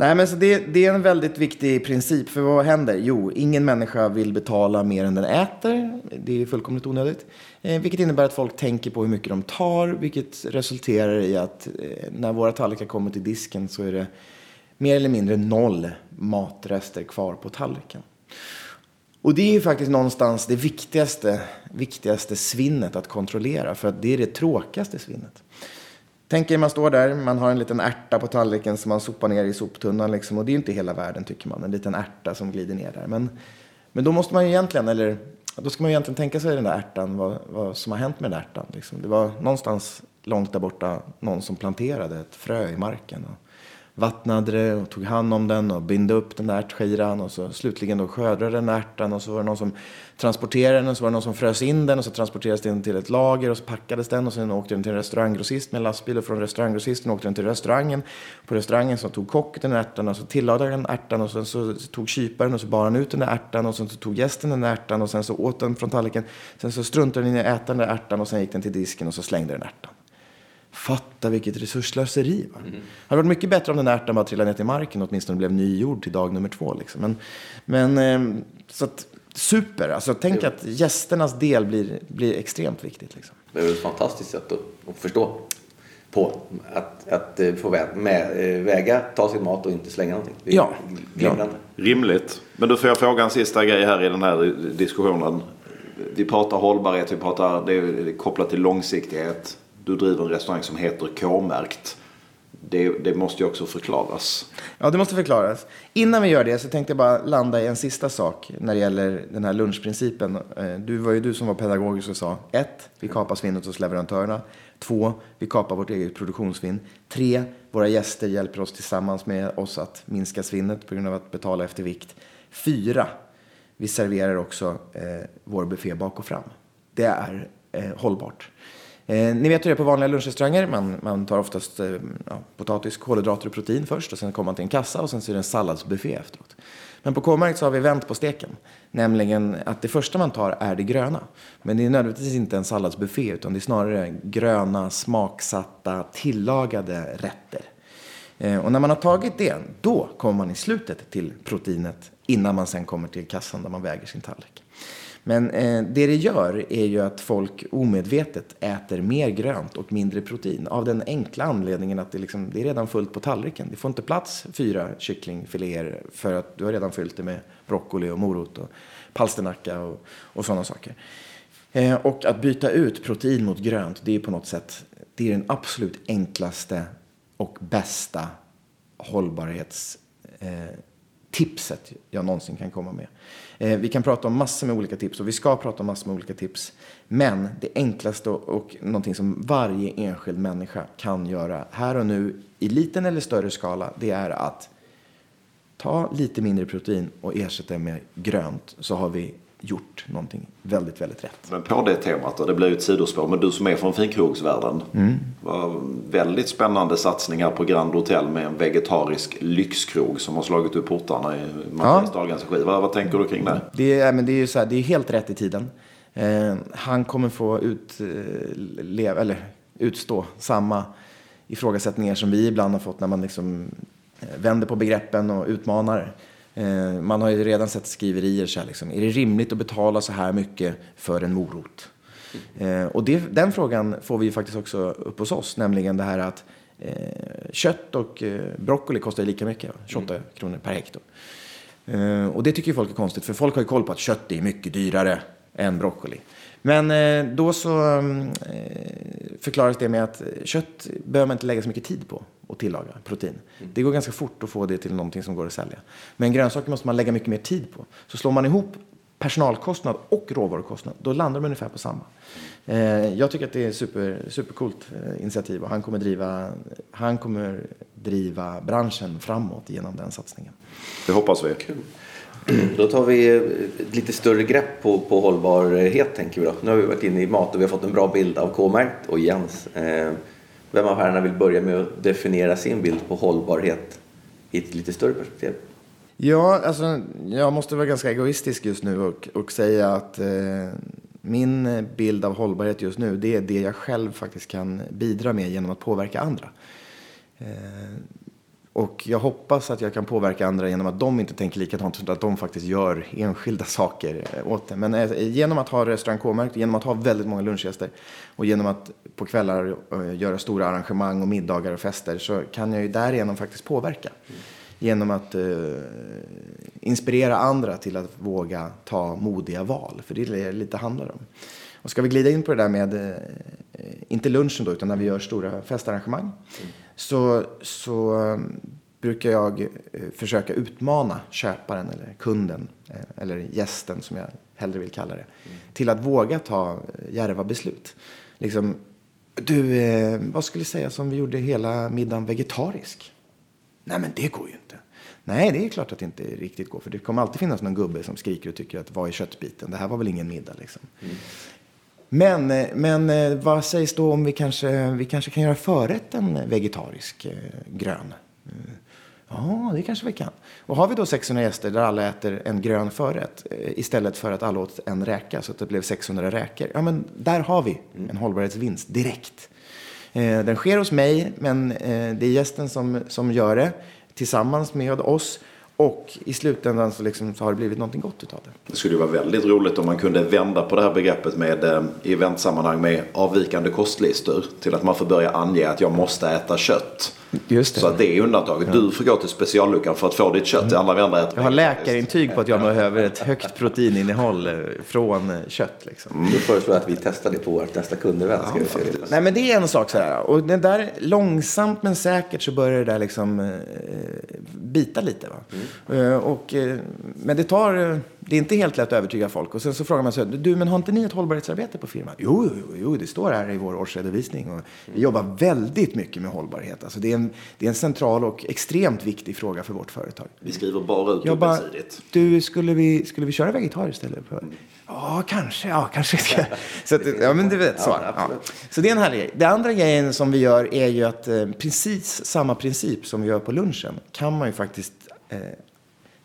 C: Nej, men så det, det, är en väldigt viktig princip. För vad händer? Jo, ingen människa vill betala mer än den äter. Det är fullkomligt onödigt. Eh, vilket innebär att folk tänker på hur mycket de tar, vilket resulterar i att eh, när våra tallrikar kommer till disken så är det mer eller mindre noll matrester kvar på tallriken. Och det är ju faktiskt någonstans det viktigaste, viktigaste svinnet att kontrollera, för att det är det tråkigaste svinnet. Tänk er man står där, man har en liten ärta på tallriken som man sopar ner i soptunnan liksom, och det är ju inte hela världen tycker man, en liten ärta som glider ner där. Men, men då måste man ju egentligen, eller då ska man egentligen tänka sig den där ärtan, vad, vad som har hänt med den där ärtan. Liksom. Det var någonstans långt där borta någon som planterade ett frö i marken. Och vattnade det och tog hand om den och binde upp den där ärtskiran och så slutligen då skördade den ärtan och så var det någon som transporterade den och så var det någon som frös in den och så transporterades den till ett lager och så packades den och sen åkte den till en restauranggrossist med en lastbil och från restauranggrossisten åkte den till restaurangen. På restaurangen så tog kocken den ärtan och så tillagade den ärtan och sen så tog kyparen och så bar han ut den där ärtan och sen så tog gästen den där ärtan och sen så åt den från tallriken. Sen så struntade den i att äta den där ärtan och sen gick den till disken och så slängde den ärtan. Fatta vilket resursslöseri. Va? Mm. Det hade varit mycket bättre om den ärtan bara trillade ner till marken och åtminstone blev nygjord till dag nummer två. Liksom. Men, men eh, så att, super. Alltså, tänk jo. att gästernas del blir, blir extremt viktigt. Liksom.
A: Det är ett fantastiskt sätt att, att förstå på. Att, att eh, få med, eh, väga, ta sin mat och inte slänga någonting.
C: Ja. ja.
B: Rimligt. Men då får jag fråga en sista grej här i den här diskussionen. Vi pratar hållbarhet, vi pratar det är kopplat till långsiktighet du driver en restaurang som heter K-märkt. Det, det, måste ju också förklaras.
C: Ja, det måste förklaras. Innan vi gör det så tänkte jag bara landa i en sista sak när det gäller den här lunchprincipen. Eh, du var ju du som var pedagogisk och sa ett, vi kapar svinnet hos leverantörerna. Två, vi kapar vårt eget produktionssvinn. Tre, våra gäster hjälper oss tillsammans med oss att minska svinnet på grund av att betala efter vikt. Fyra, vi serverar också eh, vår buffé bak och fram. Det är eh, hållbart. Eh, ni vet hur det är på vanliga lunchrestauranger. Man, man tar oftast eh, ja, potatis, kolhydrater och protein först och sen kommer man till en kassa och sen så är det en salladsbuffé efteråt. Men på K-märkt så har vi vänt på steken. Nämligen att det första man tar är det gröna. Men det är nödvändigtvis inte en salladsbuffé utan det är snarare gröna, smaksatta, tillagade rätter. Eh, och när man har tagit det, då kommer man i slutet till proteinet innan man sen kommer till kassan där man väger sin tallrik. Men eh, det det gör är ju att folk omedvetet äter mer grönt och mindre protein. Av den enkla anledningen att det, liksom, det är redan fullt på tallriken. Det får inte plats fyra kycklingfiléer för att du har redan fyllt det med broccoli och morot och palsternacka och, och sådana saker. Eh, och att byta ut protein mot grönt, det är på något sätt det är den absolut enklaste och bästa hållbarhetstipset eh, jag någonsin kan komma med. Eh, vi kan prata om massor med olika tips och vi ska prata om massor med olika tips. Men det enklaste och, och någonting som varje enskild människa kan göra här och nu i liten eller större skala, det är att ta lite mindre protein och ersätta det med grönt så har vi gjort någonting väldigt, väldigt rätt.
B: Men på det temat då, det blir ju ett sidospår, men du som är från finkrogsvärlden. Mm. Var väldigt spännande satsningar på Grand Hotel med en vegetarisk lyxkrog som har slagit upp portarna i Mattias ja. Dahlgrens regi. Vad, vad, tänker du kring det?
C: Det är, men det är ju så här, det är helt rätt i tiden. Eh, han kommer få ut, eh, leva, eller, utstå samma ifrågasättningar som vi ibland har fått när man liksom eh, vänder på begreppen och utmanar. Eh, man har ju redan sett skriverier så här, liksom, är det rimligt att betala så här mycket för en morot? Mm. och det, den frågan får vi faktiskt också upp hos oss, nämligen det här att eh, kött och eh, broccoli kostar lika mycket, 28 mm. kronor per hekto. Eh, och det tycker folk är konstigt, för folk har ju koll på att kött är mycket dyrare än broccoli. Men eh, då så eh, förklaras det med att kött behöver man inte lägga så mycket tid på att tillaga protein. Mm. Det går ganska fort att få det till någonting som går att sälja. Men grönsaker måste man lägga mycket mer tid på. Så slår man ihop personalkostnad och råvarukostnad, då landar de ungefär på samma. Eh, jag tycker att det är super, supercoolt initiativ och han kommer, driva, han kommer driva branschen framåt genom den satsningen.
B: Det hoppas vi.
A: Kul. Då tar vi ett lite större grepp på, på hållbarhet tänker vi då. Nu har vi varit inne i mat och vi har fått en bra bild av K-märkt och Jens. Eh, vem av herrarna vill börja med att definiera sin bild på hållbarhet i ett lite större perspektiv?
C: Ja, alltså jag måste vara ganska egoistisk just nu och, och säga att eh, min bild av hållbarhet just nu, det är det jag själv faktiskt kan bidra med genom att påverka andra. Eh, och jag hoppas att jag kan påverka andra genom att de inte tänker likadant, utan att de faktiskt gör enskilda saker eh, åt det. Men eh, genom att ha restaurang K-märkt, genom att ha väldigt många lunchgäster och genom att på kvällar eh, göra stora arrangemang och middagar och fester så kan jag ju därigenom faktiskt påverka. Genom att uh, inspirera andra till att våga ta modiga val, för det är det det lite handlar om. Och ska vi glida in på det där med, uh, inte lunchen då, utan när vi gör stora festarrangemang. Mm så, så um, brukar jag eh, försöka utmana köparen eller kunden eh, eller gästen som jag hellre vill kalla det mm. till att våga ta eh, djärva beslut. Liksom, du, vad skulle säga om vi gjorde hela middagen vegetarisk? Nej, men det går ju inte. Nej, det är klart att det inte riktigt går. För det kommer alltid finnas någon gubbe som skriker och tycker att vad är köttbiten? Det här var väl ingen middag liksom. Mm. Men, eh, men eh, vad sägs då om vi kanske, vi kanske kan göra förrätten vegetarisk eh, grön? Ja, det kanske vi kan. Och har vi då 600 gäster där alla äter en grön förrätt istället för att alla åt en räka så att det blev 600 räkor. Ja, men där har vi en hållbarhetsvinst direkt. Den sker hos mig, men det är gästen som, som gör det tillsammans med oss. Och i slutändan så, liksom, så har det blivit någonting gott utav det.
B: Det skulle vara väldigt roligt om man kunde vända på det här begreppet med eh, eventsammanhang med avvikande kostlistor till att man får börja ange att jag måste äta kött.
C: Just det.
B: Så att det är undantaget. Ja. Du får gå till specialluckan för att få ditt kött. Mm. Alla andra äter
C: Jag har läkarintyg på att jag behöver ett högt proteininnehåll eh, från eh, kött. Liksom.
A: Mm. Då föreslår att vi testar det på vårt nästa kundevent. Ja,
C: Nej men det är en sak så här. Och det där, långsamt men säkert så börjar det där liksom eh, bita lite. Va? Mm. Eh, och, eh, men det tar det är inte helt lätt att övertyga folk. Och sen så frågar man sig, du men har inte ni ett hållbarhetsarbete på firman? Jo, jo, jo det står här i vår årsredovisning. Och vi jobbar väldigt mycket med hållbarhet. Alltså det, är en, det är en central och extremt viktig fråga för vårt företag.
B: Vi skriver bara ut dubbelsidigt.
C: Du, skulle vi, skulle vi köra vegetariskt istället? Mm. Ja, kanske. Ja, kanske ska. Så att, ja, men du vet. Så, ja, ja. så det är en härlig grej. Det andra grejen som vi gör är ju att eh, precis samma princip som vi gör på lunchen kan man ju faktiskt eh,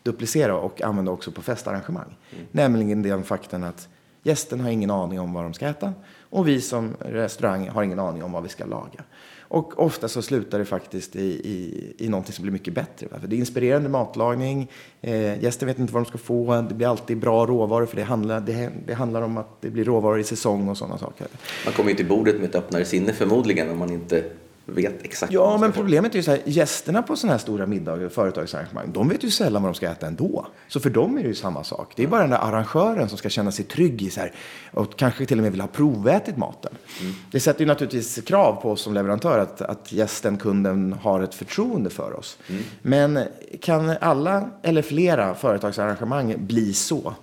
C: duplicera och använda också på festarrangemang. Mm. Nämligen den fakten att Gästen har ingen aning om vad de ska äta och vi som restaurang har ingen aning om vad vi ska laga. Och ofta så slutar det faktiskt i, i, i någonting som blir mycket bättre. För det är inspirerande matlagning, eh, gästen vet inte vad de ska få, det blir alltid bra råvaror för det handlar, det, det handlar om att det blir råvaror i säsong och sådana saker.
A: Man kommer ju till bordet med ett öppnare sinne förmodligen om man inte vet exakt
C: Ja, men problemet är ju så här, gästerna på sådana här stora middagar och företagsarrangemang, de vet ju sällan vad de ska äta ändå. Så för dem är det ju samma sak. Det är bara den där arrangören som ska känna sig trygg i så här, och kanske till och med vill ha provätit maten. Mm. Det sätter ju naturligtvis krav på oss som leverantör att, att gästen, kunden, har ett förtroende för oss. Mm. Men kan alla eller flera företagsarrangemang bli så?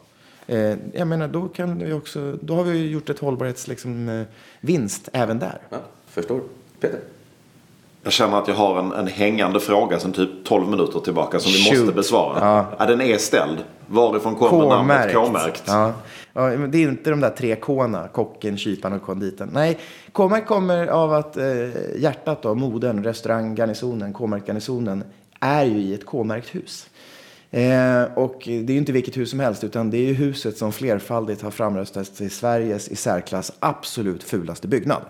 C: Eh, jag menar, då, kan vi också, då har vi gjort ett hållbarhetsvinst liksom, eh, även där.
A: Ja, förstår. Peter?
B: Jag känner att jag har en, en hängande fråga sedan typ 12 minuter tillbaka som vi måste besvara. Ja. ja den är ställd. Varifrån kommer namnet K-märkt?
C: Ja. ja. det är inte de där tre K-na, kocken, kyparen och konditen. Nej, K-märkt kommer av att eh, hjärtat då, modern, restaurang, garnisonen, K-märkt garnisonen är ju i ett K-märkt hus. Eh, och det är ju inte vilket hus som helst, utan det är ju huset som flerfaldigt har framröstats till Sveriges i särklass absolut fulaste byggnad.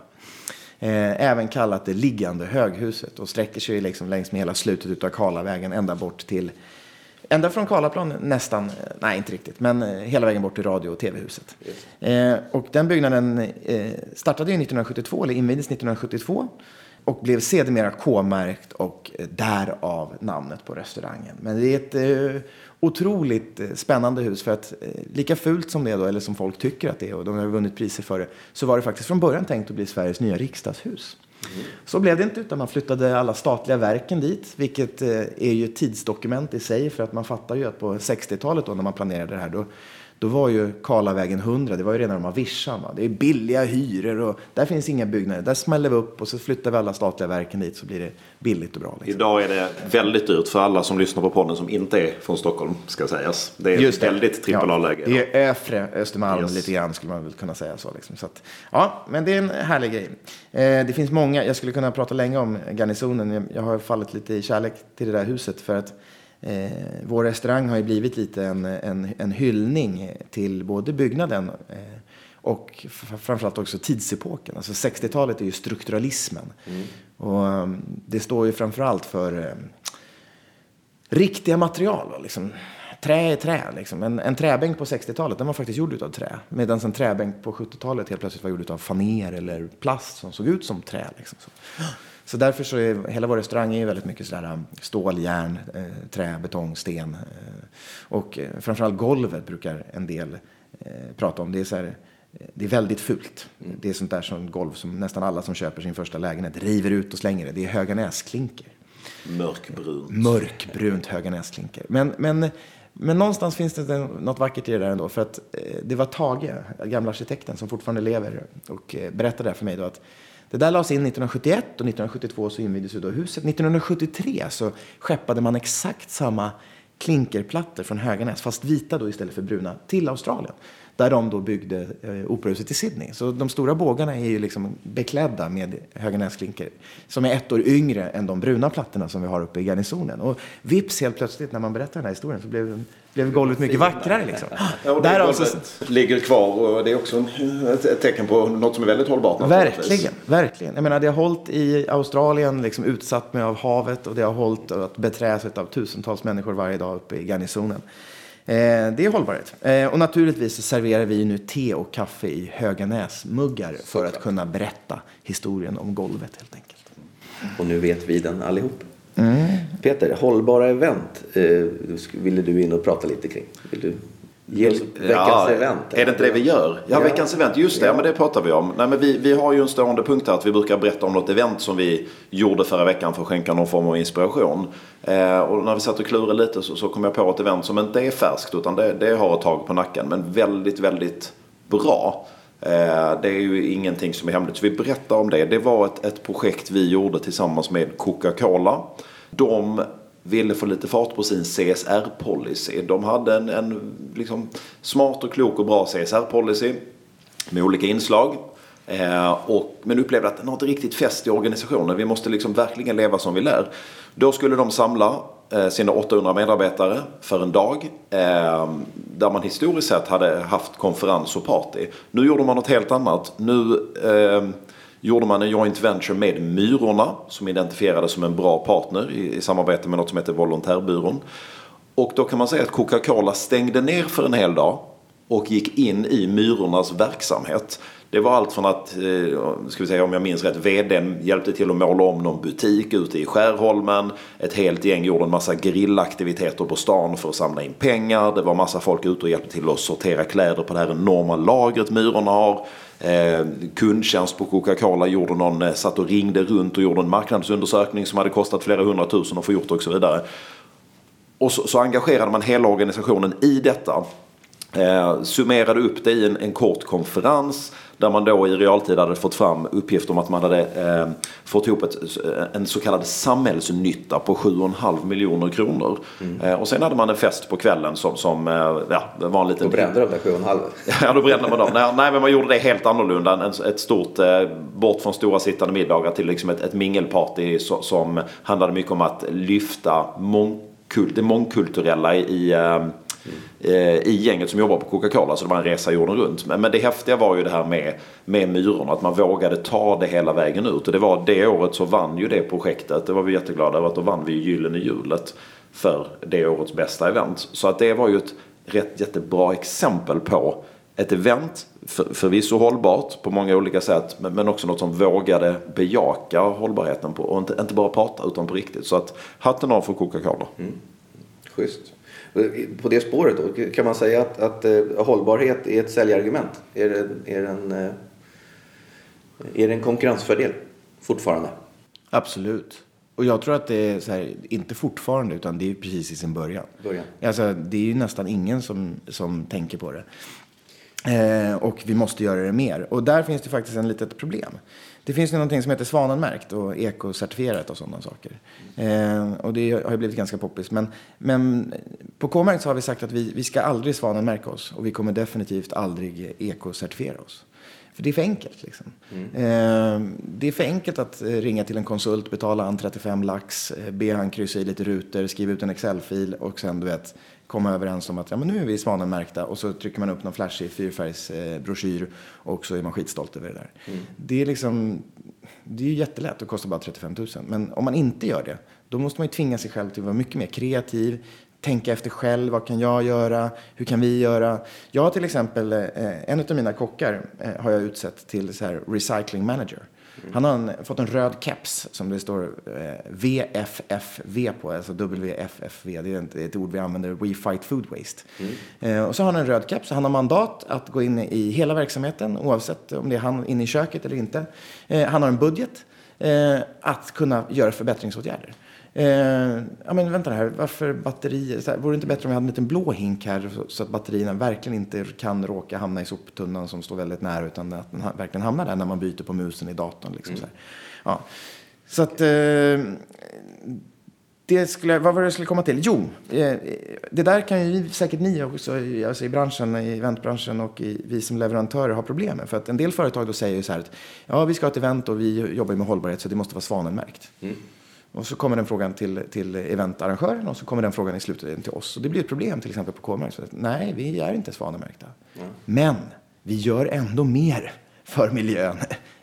C: Eh, även kallat det liggande höghuset och sträcker sig liksom längs med hela slutet av Karlavägen ända bort till Ända från Karlaplan nästan, eh, nej inte riktigt, men eh, hela vägen bort till radio och tv-huset. Eh, och den byggnaden eh, startade ju 1972, eller invigdes 1972 och blev sedermera K-märkt och eh, därav namnet på restaurangen. Men det är ett eh, otroligt eh, spännande hus för att eh, lika fult som det är då, eller som folk tycker att det är och de har vunnit priser för det, så var det faktiskt från början tänkt att bli Sveriges nya riksdagshus. Mm. Så blev det inte, utan man flyttade alla statliga verken dit, vilket eh, är ju ett tidsdokument i sig, för att man fattar ju att på 60-talet då när man planerade det här, då då var ju Karlavägen 100, det var ju rena rama vischan. Det är billiga hyror och där finns inga byggnader. Där smäller vi upp och så flyttar vi alla statliga verken dit så blir det billigt och bra.
B: Liksom. Idag är det väldigt dyrt för alla som lyssnar på podden som inte är från Stockholm, ska sägas. Det är
C: Just
B: det. väldigt trippel A-läge.
C: Ja, det är övre Östermalm yes. lite grann, skulle man väl kunna säga så. Liksom. så att, ja, men det är en härlig grej. Eh, det finns många, jag skulle kunna prata länge om garnisonen. Jag har fallit lite i kärlek till det där huset för att Eh, vår restaurang har ju blivit lite en, en, en hyllning till både byggnaden eh, och framförallt också tidsepoken. Alltså 60-talet är ju strukturalismen. Mm. Och um, det står ju framförallt för eh, riktiga material. Liksom. Trä är trä. Liksom. En, en träbänk på 60-talet den var faktiskt gjord av trä. Medan en träbänk på 70-talet helt plötsligt var gjord av faner eller plast som såg ut som trä. Liksom. Så. Så därför så är hela vår restaurang är väldigt mycket sådär um, stål, järn, eh, trä, betong, sten. Eh, och eh, framförallt golvet brukar en del prata om. Det är, så här, det är väldigt fult. Mm. Det är sånt där som golv som nästan alla som köper sin första lägenhet river ut och slänger det. Det är Höganäsklinker.
B: Mörkbrunt.
C: Mörkbrunt Höganäsklinker. Men, men, men någonstans finns det något vackert i det där ändå. För att det var Tage, gamla arkitekten, som fortfarande lever och berättade det för mig då att det där lades in 1971 och 1972 så invigdes då huset. 1973 så skeppade man exakt samma klinkerplattor från Höganäs, fast vita då istället för bruna, till Australien. Där de då byggde eh, operahuset i Sydney. Så de stora bågarna är ju liksom beklädda med Höganäsklinker. Som är ett år yngre än de bruna plattorna som vi har uppe i garnisonen. Och vips helt plötsligt när man berättar den här historien så blev blev golvet mycket vackrare. Liksom.
B: Ja, det Där alltså... ligger kvar och det är också ett tecken på något som är väldigt hållbart.
C: Verkligen, verkligen. Jag menar, det har hållit i Australien, liksom utsatt med av havet och det har hållit att beträs av tusentals människor varje dag uppe i garnisonen. Eh, det är hållbarhet. Eh, och naturligtvis så serverar vi nu te och kaffe i Höganäsmuggar för att kunna berätta historien om golvet helt enkelt.
A: Och nu vet vi den allihop. Mm. Peter, hållbara event eh, ville du in och prata lite kring. Vill du veckans ja, event?
B: Är det inte det vi gör? Ja, ja. veckans event, just det, ja. men det pratar vi om. Nej, men vi, vi har ju en stående punkt här att vi brukar berätta om något event som vi gjorde förra veckan för att skänka någon form av inspiration. Eh, och när vi satt och klurade lite så, så kom jag på ett event som inte är färskt utan det, det har ett tag på nacken men väldigt, väldigt bra. Eh, det är ju ingenting som är hemligt, så vi berättar om det. Det var ett, ett projekt vi gjorde tillsammans med Coca-Cola. De ville få lite fart på sin CSR-policy. De hade en, en liksom smart och klok och bra CSR-policy med olika inslag. Eh, och, men upplevde att den har inte riktigt fäst i organisationen. Vi måste liksom verkligen leva som vi lär. Då skulle de samla eh, sina 800 medarbetare för en dag. Eh, där man historiskt sett hade haft konferens och party. Nu gjorde man något helt annat. Nu eh, gjorde man en joint venture med Myrorna som identifierades som en bra partner i, i samarbete med något som heter Volontärbyrån. Och då kan man säga att Coca-Cola stängde ner för en hel dag och gick in i Myrornas verksamhet. Det var allt från att, eh, ska vi säga om jag minns rätt, vdn hjälpte till att måla om någon butik ute i Skärholmen. Ett helt gäng gjorde en massa grillaktiviteter på stan för att samla in pengar. Det var massa folk ute och hjälpte till att sortera kläder på det här enorma lagret Myrorna har. Eh, kundtjänst på Coca-Cola gjorde någon, eh, satt och ringde runt och gjorde en marknadsundersökning som hade kostat flera hundratusen att få gjort och så vidare. Och så, så engagerade man hela organisationen i detta. Eh, summerade upp det i en, en, kort konferens där man då i realtid hade fått fram uppgifter om att man hade eh, fått ihop ett, en så kallad samhällsnytta på 7,5 miljoner kronor. Mm. Eh, och sen hade man en fest på kvällen som, som eh, ja, var en liten...
A: Då brände de där 7,5?
B: ja, då brände man dem. Nej, nej, men man gjorde det helt annorlunda. En, ett stort, eh, bort från stora sittande middagar till liksom ett, ett mingelparty så, som handlade mycket om att lyfta mångkult, det mångkulturella i eh, Eh, I gänget som jobbar på Coca-Cola. Så det var en resa jorden runt. Men, men det häftiga var ju det här med, med myrorna. Att man vågade ta det hela vägen ut. Och det var det året så vann ju det projektet. Det var vi jätteglada över. Att då vann vi Gyllene hjulet för det årets bästa event. Så att det var ju ett rätt jättebra exempel på ett event, för, förvisso hållbart på många olika sätt, men, men också något som vågade bejaka hållbarheten på, och inte, inte bara prata utan på riktigt. Så att hatten av för Coca-Cola. Mm.
A: Schysst. På det spåret då, kan man säga att, att uh, hållbarhet är ett säljargument? Är det, är, det en, uh, är det en konkurrensfördel fortfarande?
C: Absolut. Och jag tror att det är så här, inte fortfarande, utan det är precis i sin början.
A: början.
C: Alltså, det är ju nästan ingen som, som tänker på det. Eh, och vi måste göra det mer. Och där finns det faktiskt en litet problem. Det finns ju någonting som heter Svanenmärkt och ekocertifierat och sådana saker. Eh, och det har ju blivit ganska poppis. Men, men på K-märkt så har vi sagt att vi, vi ska aldrig Svanenmärka oss och vi kommer definitivt aldrig ekocertifiera oss. För det är för enkelt. Liksom. Mm. Eh, det är för enkelt att ringa till en konsult, betala han 35 lax, eh, be han kryssa i lite rutor, skriva ut en Excel-fil och sen du vet komma överens om att ja, men nu är vi svanenmärkta och så trycker man upp någon flashig fyrfärgsbroschyr och så är man skitstolt över det där. Mm. Det är liksom, det är jättelätt, det kostar bara 35 000. Men om man inte gör det, då måste man ju tvinga sig själv till att vara mycket mer kreativ, tänka efter själv. Vad kan jag göra? Hur kan vi göra? Jag har till exempel, eh, en av mina kockar eh, har jag utsett till så här recycling manager. Han har en, fått en röd keps som det står eh, VFFV på, alltså WFFV. Det är ett, ett, ord vi använder, We Fight Food Waste. Mm. Eh, och så har han en röd keps, han har mandat att gå in i hela verksamheten oavsett om det är han inne i köket eller inte. Eh, han har en budget eh, att kunna göra förbättringsåtgärder. Eh, ja, men vänta här, varför batterier? Så här, vore det inte bättre om vi hade en liten blå hink här så att batterierna verkligen inte kan råka hamna i soptunnan som står väldigt nära utan att den verkligen hamnar där när man byter på musen i datorn. Liksom, mm. så, ja. så att eh, det skulle, vad var det jag skulle komma till? Jo, eh, det där kan ju säkert ni också alltså i branschen, i eventbranschen och i, vi som leverantörer ha problem med. För att en del företag då säger så här att ja, vi ska ha ett event och vi jobbar med hållbarhet så det måste vara svanenmärkt. Mm. Och så kommer den frågan till, till eventarrangören och så kommer den frågan i slutet till oss. Och det blir ett problem till exempel på K-märkt. Nej, vi är inte svanemärkta. Mm. Men vi gör ändå mer för miljön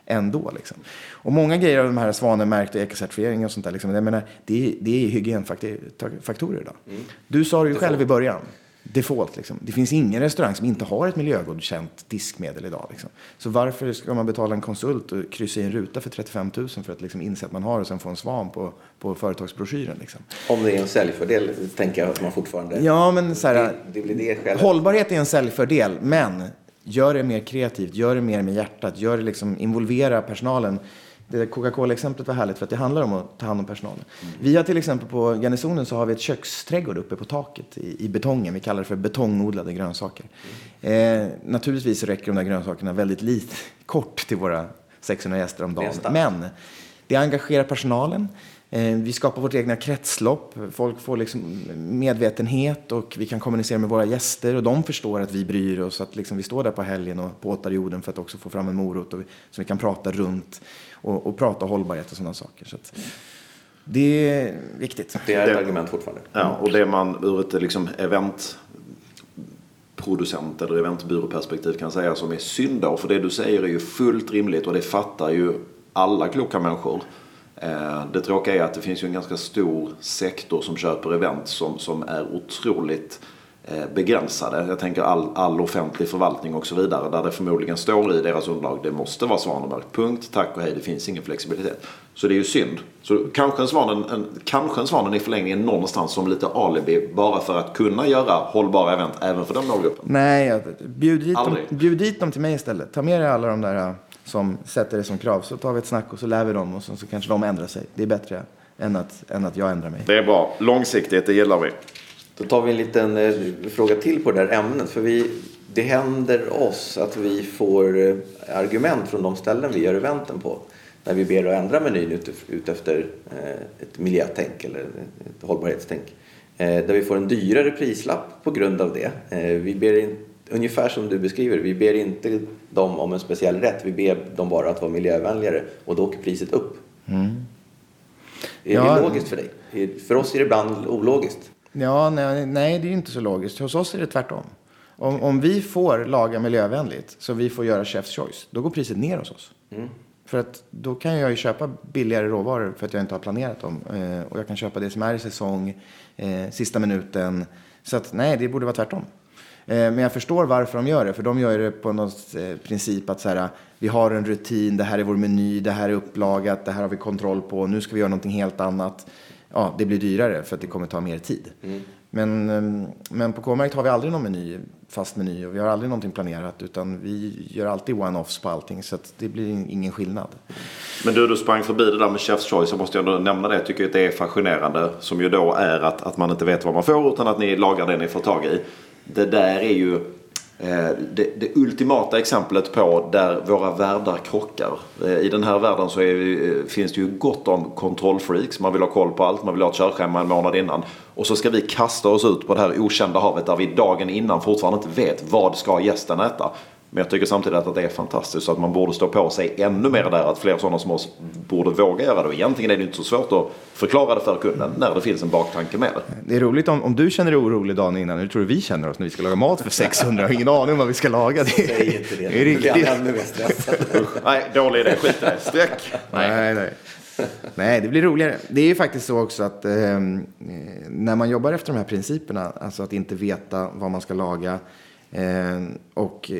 C: ändå. Liksom. Och många grejer av de här svanemärkt och ekocertifiering och sånt där, liksom, jag menar, det, är, det är hygienfaktorer idag. Mm. Du sa det ju själv i början default. Liksom. Det finns ingen restaurang som inte har ett miljögodkänt diskmedel idag. Liksom. Så varför ska man betala en konsult och kryssa i en ruta för 35 000 för att liksom inse att man har och sen få en svan på, på företagsbroschyren? Liksom.
A: Om det är en säljfördel tänker jag att man fortfarande...
C: Ja, men så här,
A: det, det blir det själv.
C: Hållbarhet är en säljfördel, men gör det mer kreativt, gör det mer med hjärtat, gör det liksom, involvera personalen det Coca-Cola-exemplet var härligt för att det handlar om att ta hand om personalen. Mm. Vi har till exempel på garnisonen så har vi ett köksträdgård uppe på taket i, i betongen. Vi kallar det för betongodlade grönsaker. Mm. Eh, naturligtvis räcker de där grönsakerna väldigt lite, kort till våra 600 gäster om dagen. Men det engagerar personalen. Eh, vi skapar vårt egna kretslopp. Folk får liksom medvetenhet och vi kan kommunicera med våra gäster och de förstår att vi bryr oss. Att liksom vi står där på helgen och påtar jorden för att också få fram en morot och vi, så vi kan prata runt och, och prata hållbarhet och sådana saker. Så att, det är viktigt.
A: Det är ett
B: Det-
A: argument fortfarande.
B: Ja, och det man ur ett liksom event producent eller eventbyråperspektiv kan säga som är synd då. För det du säger är ju fullt rimligt och det fattar ju alla kloka människor. Eh, Det tråkiga är att det finns ju en ganska stor sektor som köper event som, som är otroligt eh, begränsade. Jag tänker all, all offentlig förvaltning och så vidare. Där det förmodligen står i deras underlag det måste vara Svanemärkt. Punkt, tack och hej. Det finns ingen flexibilitet. Så det är ju synd. Så kanske en svanen, en, kanske en svanen i förlängningen någonstans som lite alibi bara för att kunna göra hållbara event även för den målgruppen.
C: Nej, bjud dit, dem, bjud dit dem till mig istället. Ta med dig alla de där äh, som sätter det som krav. Så tar vi ett snack och så lär vi dem och så, så kanske de ändrar sig. Det är bättre än att, än att jag ändrar mig.
B: Det är bra. Långsiktigt, det gillar vi.
A: Då tar vi en liten eh, fråga till på det här ämnet. För vi, det händer oss att vi får eh, argument från de ställen vi gör eventen på. När vi ber att ändra menyn ut, ut efter eh, ett miljötänk eller ett hållbarhetstänk. Eh, där vi får en dyrare prislapp på grund av det. Eh, vi ber in, ungefär som du beskriver, vi ber inte dem om en speciell rätt. Vi ber dem bara att vara miljövänligare och då åker priset upp. Är
C: Ja.
A: det logiskt för dig? För oss är det ibland ologiskt.
C: Ja, nej, nej, det är inte så logiskt. Hos oss är det tvärtom. Om, om vi får laga miljövänligt, så vi får göra Chef's Choice, då går priset ner hos oss. För att då kan jag ju köpa billigare råvaror för att jag inte har planerat dem. Eh, och jag kan köpa det som är i säsong, eh, sista minuten. Så att nej, det borde vara tvärtom. Eh, men jag förstår varför de gör det. För de gör det på någon eh, princip att så här, vi har en rutin, det här är vår meny, det här är upplagat, det här har vi kontroll på, nu ska vi göra någonting helt annat. Ja, det blir dyrare för att det kommer ta mer tid. Men, eh, men på K-märkt har vi aldrig någon meny, fast meny och vi har aldrig någonting planerat utan vi gör alltid one-offs på allting så det blir ingen skillnad.
B: Men du, du sprang förbi det där med Chef's Choice. Jag måste ändå nämna det. Jag tycker att det är fascinerande. Som ju då är att, att man inte vet vad man får utan att ni lagar det ni får tag i. Det där är ju Eh, det, det ultimata exemplet på där våra världar krockar. Eh, I den här världen så är, eh, finns det ju gott om kontrollfreaks. Man vill ha koll på allt. Man vill ha ett körschema en månad innan. Och så ska vi kasta oss ut på det här okända havet där vi dagen innan fortfarande inte vet vad ska gästen äta. Men jag tycker samtidigt att det är fantastiskt så att man borde stå på sig ännu mer där. Att fler sådana som oss borde våga göra det. Och egentligen är det inte så svårt att förklara det för kunden när det finns en baktanke med det.
C: Det är roligt om, om du känner dig orolig dagen innan. Hur tror du vi känner oss när vi ska laga mat för 600? Jag har ingen aning om vad vi ska laga. Det,
A: Säg inte det.
C: det är
A: Då blir han
C: riktigt.
A: ännu mer stressad.
B: Nej, dålig idé. Skit i det. Streck.
C: Nej, nej. Nej, det blir roligare. Det är ju faktiskt så också att eh, när man jobbar efter de här principerna, alltså att inte veta vad man ska laga, Ehm, eh, och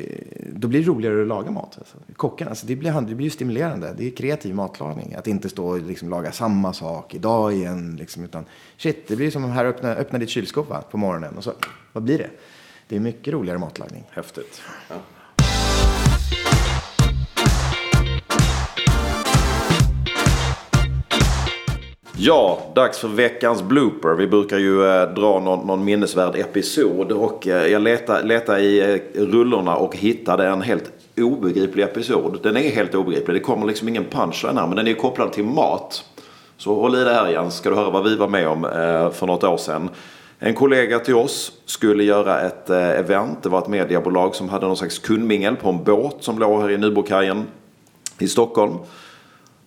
C: då blir det roligare att laga mat. Alltså. Kockarna, alltså det, blir, det blir ju stimulerande. Det är kreativ matlagning. Att inte stå och liksom laga samma sak idag igen. Liksom, utan shit, det blir som att här öppna, öppna ditt kylskåp va, på morgonen. Och så, vad blir det? Det är mycket roligare matlagning.
B: Häftigt. Ja, Ja, dags för veckans blooper. Vi brukar ju eh, dra någon, någon minnesvärd episod och eh, jag letade, letade i eh, rullorna och hittade en helt obegriplig episod. Den är helt obegriplig. Det kommer liksom ingen punchline här, men den är ju kopplad till mat. Så håll i det här Jens, ska du höra vad vi var med om eh, för något år sedan. En kollega till oss skulle göra ett eh, event. Det var ett mediebolag som hade någon slags kundmingel på en båt som låg här i Nybrokajen i Stockholm.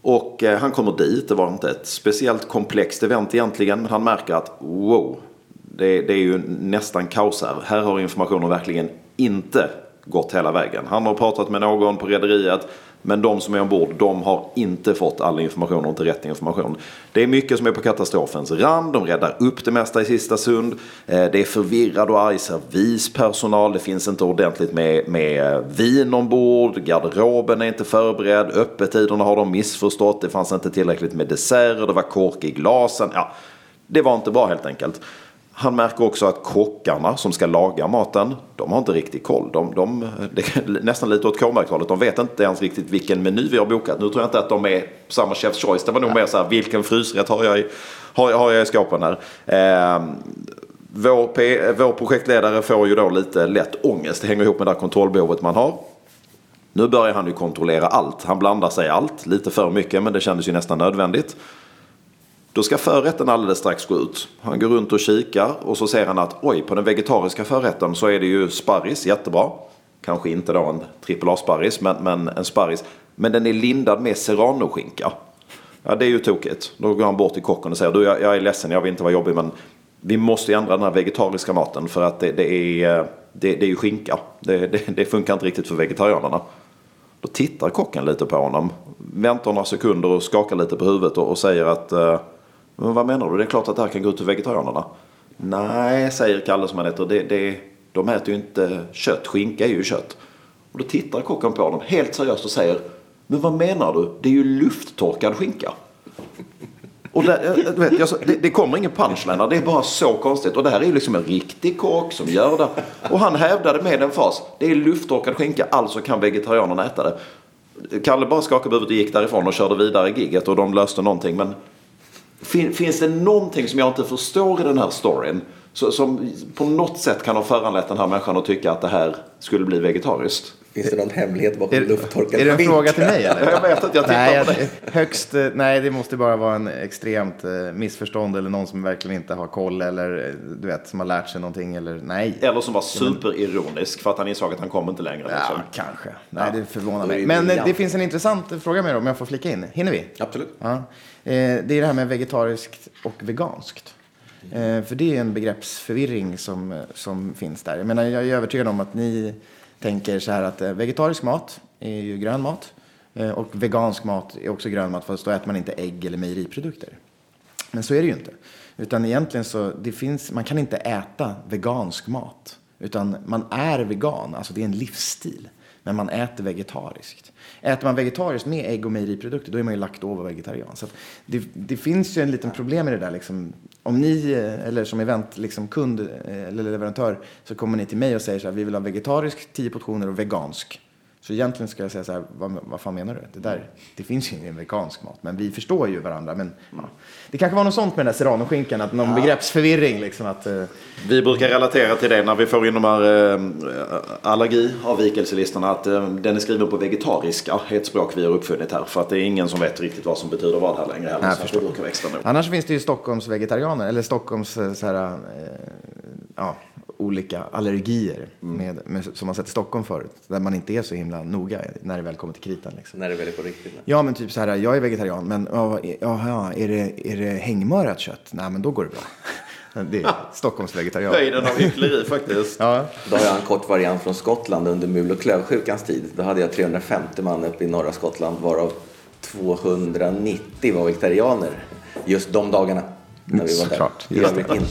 B: Och eh, han kommer dit. Det var inte ett speciellt komplext event egentligen. Men han märker att wow, det, det är ju nästan kaos här. Här har informationen verkligen inte gått hela vägen. Han har pratat med någon på rederiet. Men de som är ombord, de har inte fått all information och inte rätt information. Det är mycket som är på katastrofens rand. De räddar upp det mesta i sista stund. Eh, det är förvirrad och arg servispersonal. Det finns inte ordentligt med, med vin ombord. Garderoben är inte förberedd. Öppettiderna har de missförstått. Det fanns inte tillräckligt med desserter. Det var kork i glasen. Ja, det var inte bra helt enkelt. Han märker också att kockarna som ska laga maten, de har inte riktigt koll. De, de, det är nästan lite åt K-märkt-hållet. De vet inte ens riktigt vilken meny vi har bokat. Nu tror jag inte att de är samma Chef's Choice. Det var nog mer så här, vilken frysrätt har jag i, har, har jag i skåpen här? Eh, vår, P, vår projektledare får ju då lite lätt ångest. Det hänger ihop med det här kontrollbehovet man har. Nu börjar han ju kontrollera allt. Han blandar sig i allt. Lite för mycket, men det kändes ju nästan nödvändigt. Då ska förrätten alldeles strax gå ut. Han går runt och kikar och så ser han att oj, på den vegetariska förrätten så är det ju sparris, jättebra. Kanske inte då en trippel A-sparris, men, men en sparris. Men den är lindad med serranoskinka. Ja, det är ju tokigt. Då går han bort till kocken och säger du, jag, jag är ledsen, jag vill inte vara jobbig, men vi måste ändra den här vegetariska maten för att det, det är, det, det, är ju skinka. Det, det, det funkar inte riktigt för vegetarianerna. Då tittar kocken lite på honom, väntar några sekunder och skakar lite på huvudet och, och säger att eh, men vad menar du? Det är klart att det här kan gå ut till vegetarianerna. Nej, säger Kalle som han heter. Det, det, de äter ju inte kött. Skinka är ju kött. Och då tittar kocken på honom helt seriöst och säger Men vad menar du? Det är ju lufttorkad skinka. Och där, eh, vet, jag, det, det, kommer ingen punchline Det är bara så konstigt. Och det här är ju liksom en riktig kock som gör det. Och han hävdade med en fas. Det är lufttorkad skinka, alltså kan vegetarianerna äta det. Kalle bara skakade på huvudet och gick därifrån och körde vidare gigget och de löste någonting. Men fin, finns det någonting som jag inte förstår i den här storyn? Så, som på något sätt kan ha föranlett den här människan att tycka att det här skulle bli vegetariskt.
A: Finns det någon hemlighet bakom lufttorkad
C: Är det en
A: skinka?
C: fråga till mig eller?
B: Jag vet att jag tittar
C: nej,
B: på dig.
C: högst, eh, nej, det måste bara vara en extremt eh, missförstånd eller någon som verkligen inte har koll eller eh, du vet, som har lärt sig någonting eller nej.
B: Eller som var superironisk för att han insåg att han kom inte längre. Liksom.
C: Ja, kanske. Nej, det förvånar
A: är
C: mig. Men det finns en intressant fråga med om jag får flika in. Hinner vi?
A: Absolut.
C: Ja. Det är det här med vegetariskt och veganskt. För det är en begreppsförvirring som, som finns där. Jag, menar, jag är övertygad om att ni tänker så här att eh, vegetarisk mat är ju grön mat eh, och vegansk mat är också grön mat fast då äter man inte ägg eller mejeriprodukter. Men så är det ju inte. Utan egentligen så, det finns, man kan inte äta vegansk mat. Utan man är vegan, alltså det är en livsstil. Men man äter vegetariskt. Äter man vegetariskt med ägg och mejeriprodukter, då är man ju laktovo-vegetarian. Så att det, det finns ju en liten problem i det där. Liksom. Om ni, eh, eller som event, liksom kund eh, eller leverantör, så kommer ni till mig och säger så här, vi vill ha vegetarisk 10 portioner och vegansk. Så egentligen ska jag säga så här, vad, vad fan menar du? Det, där, det finns ju ingen vegansk mat, men vi förstår ju varandra. Men ja. Det kanske var något sånt med den där serranoskinkan, att någon begreppsförvirring. Liksom, att, eh,
B: Vi brukar relatera till det när vi får in de här eh, allergiavvikelselistorna. Att eh, den är skriven på vegetariska, ett språk vi har uppfunnit här. För att det är ingen som vet riktigt vad som betyder vad här längre heller.
C: Nej,
B: så det brukar extra nog.
C: Annars finns det ju Stockholms vegetarianer, eller Stockholms eh, så här, eh, ja, olika allergier med, med, som man sett i Stockholm förut. Där man inte är så himla noga när det väl kommer till kritan. Liksom.
A: När det väl är på riktigt.
C: Ja, men typ så här, jag är vegetarian, men ja, ja, är, det, är det hängmörat kött? Nej, men då går det bra. Det är Stockholms vegetarian.
B: Höjden av hyckleri faktiskt.
C: Ja,
A: Då har jag en kort variant från Skottland under mul och klövsjukans tid. Då hade jag 350 man uppe i norra Skottland varav 290 var vegetarianer. Just de dagarna. När vi var där.
C: Såklart,
A: I
C: just det.
A: inte.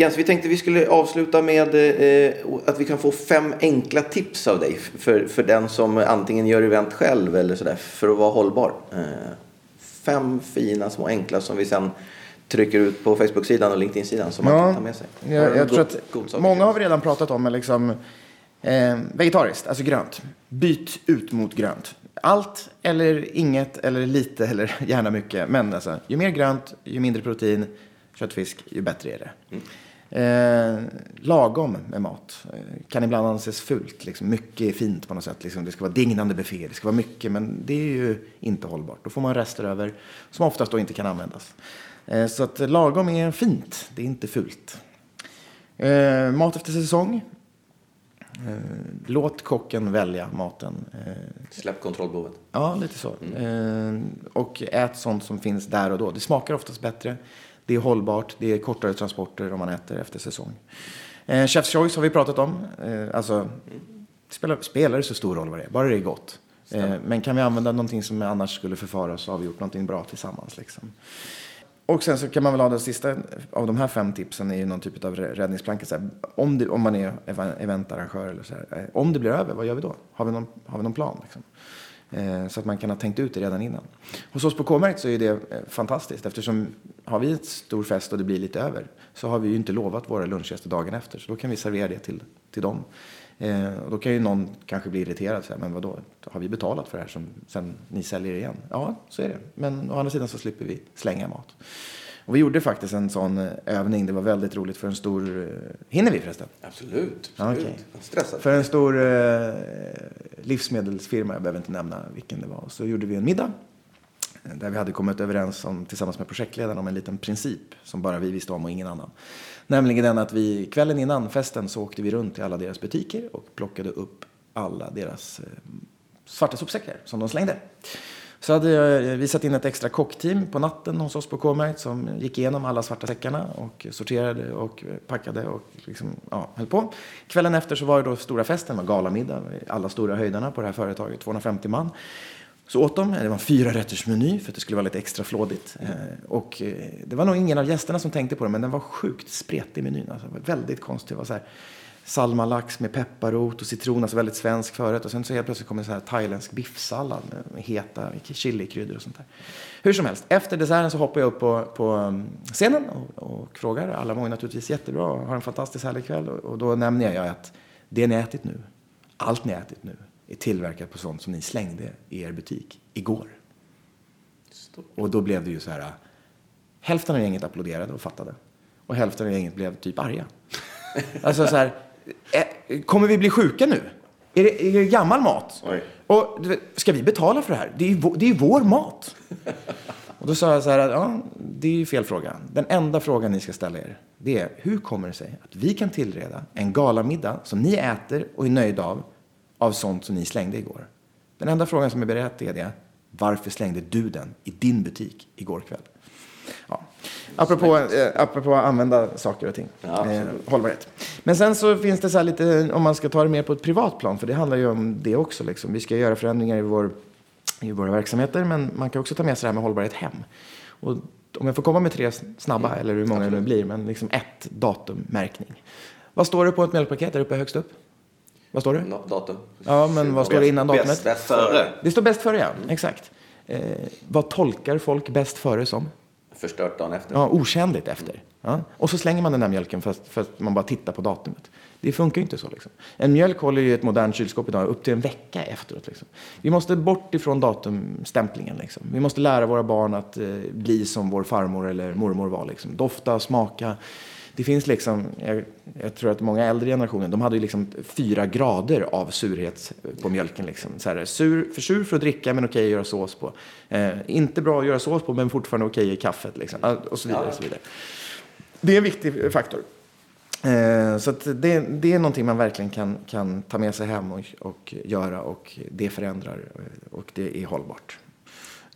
A: Jens, vi tänkte vi skulle avsluta med eh, att vi kan få fem enkla tips av dig för, för den som antingen gör event själv eller sådär för att vara hållbar. Eh, fem fina små enkla som vi sen trycker ut på Facebook-sidan och LinkedIn-sidan som man kan ta med sig.
C: Jag, jag tror att många har vi redan pratat om, men liksom eh, vegetariskt, alltså grönt. Byt ut mot grönt. Allt eller inget eller lite eller gärna mycket. Men alltså, ju mer grönt, ju mindre protein, kött, fisk, ju bättre är det. Eh, lagom med mat eh, kan ibland anses fult. Liksom. Mycket är fint på något sätt. Liksom. Det ska vara dignande buffé, det ska vara mycket, men det är ju inte hållbart. Då får man rester över som oftast då inte kan användas. Eh, så att lagom är fint, det är inte fult. Eh, mat efter säsong. Eh, låt kocken välja maten. Eh,
A: Släpp kontrollbehovet.
C: Ja, lite så. Eh, och ät sånt som finns där och då. Det smakar oftast bättre. Det är hållbart. Det är kortare transporter om man äter efter säsong. Eh, Chef's choice har vi pratat om. Eh, alltså, spelar, spelar det så stor roll vad det är, bara det är gott. Eh, men kan vi använda någonting som annars skulle förfara så har vi gjort någonting bra tillsammans. Liksom. Och sen så kan man väl ha den sista av de här fem tipsen är ju någon typ av räddningsplanka. Så här, om, det, om man är ev- eventarrangör eller så här, eh, om det blir över, vad gör vi då? Har vi någon, har vi någon plan? Liksom? Eh, så att man kan ha tänkt ut det redan innan. Hos oss på K-märkt så är det eh, fantastiskt eftersom har vi ett stor fest och det blir lite över så har vi ju inte lovat våra lunchgäster dagen efter så då kan vi servera det till, till dem. Eh, och då kan ju någon kanske bli irriterad. Så här, men vadå, har vi betalat för det här som sen ni säljer igen? Ja, så är det. Men å andra sidan så slipper vi slänga mat. Och vi gjorde faktiskt en sån eh, övning. Det var väldigt roligt för en stor... eh, Hinner vi förresten?
A: Absolut. Absolut. Stressad.
C: För en stor eh, livsmedelsfirma, jag behöver inte nämna vilken det var. Så gjorde vi en middag. eh, Där vi hade kommit överens om, tillsammans med projektledaren om en liten princip som bara vi visste om och ingen annan. Nämligen den att vi kvällen innan festen så åkte vi runt till alla deras butiker och plockade upp alla deras eh, svarta sopsäckar som de slängde. Så hade jag- eh, vi satt in ett extra kockteam på natten hos oss på K-märkt som gick igenom alla svarta säckarna och sorterade och packade och liksom, ja, höll på. Kvällen efter så var det då stora festen med galamiddag, alla stora höjdarna på det här företaget, 250 man. Så åt de, eh, det var en fyra rätters meny för att det skulle vara lite extra flådigt. Eh, och det var nog ingen av gästerna som tänkte på det, men den var sjukt spretig menyn. Alltså, väldigt konstig. Det var så här, salmalax med pepparrot och citron, alltså väldigt svensk förrätt. Och sen så helt plötsligt kommer så här thailändsk biffsallad med, heta chilikryddor och sånt där. Hur som helst, efter desserten så hoppar jag upp på, på um, scenen och, och frågar. Alla mår naturligtvis jättebra och har en fantastiskt härlig kväll. Och, och då nämner jag att det ni ätit nu, allt ni ätit nu, är tillverkat på sånt som ni slängde i er butik igår. Och då blev det ju så här. Hälften av gänget applåderade och fattade. Och hälften av gänget blev typ arga. Alltså så här. Eh, Kommer vi bli sjuka nu? Är det, är det gammal mat?
B: Oj.
C: Och ska vi betala för det här? Det är ju vår, det är vår mat. Och då sa jag så här, att, ja, det är ju fel fråga. Den enda frågan ni ska ställa er, det är hur kommer det sig att vi kan tillreda en galamiddag som ni äter och är nöjda av, av sånt som ni slängde igår? Den enda frågan som är berättigad är, varför slängde du den i din butik igår kväll? Ja. Apropå, eh, apropå att använda saker och ting.
A: Ja,
C: eh,
A: absolut.
C: hållbarhet. Men sen så finns det så här lite, om man ska ta det mer på ett privat plan, för det handlar ju om det också. Liksom. Vi ska göra förändringar i, vår, i våra verksamheter, men man kan också ta med sig det här med hållbarhet hem. Och om jag får komma med tre snabba, eller hur många det nu blir, men liksom ett datummärkning. Vad står det på ett mjölkpaket där uppe högst upp? Vad står det?
A: No, datum.
C: Ja, men vad står det innan datumet?
A: Bäst, bäst
B: Före.
C: Det står bäst före, ja. Exakt. Eh, vad tolkar folk bäst före som?
A: Förstört dagen efter.
C: Ja, otjänligt efter. Ja. Och så slänger man den där mjölken för att, för att man bara tittar på datumet. Det funkar ju inte så. Liksom. En mjölk håller ju i ett modernt kylskåp idag upp till en vecka efteråt. Liksom. Vi måste bort ifrån datumstämplingen. Liksom. Vi måste lära våra barn att eh, bli som vår farmor eller mormor var. Liksom. Dofta, smaka. Det finns liksom, jag, jag tror att många äldre generationer, de hade ju liksom fyra grader av surhet på mjölken. Liksom. Så här, sur, för sur för att dricka men okej att göra sås på. Eh, inte bra att göra sås på men fortfarande okej i kaffet. Liksom. Och så vidare. Och så vidare. Det är en viktig faktor. Eh, så att det, det är någonting man verkligen kan, kan ta med sig hem och, och göra och det förändrar och det är hållbart.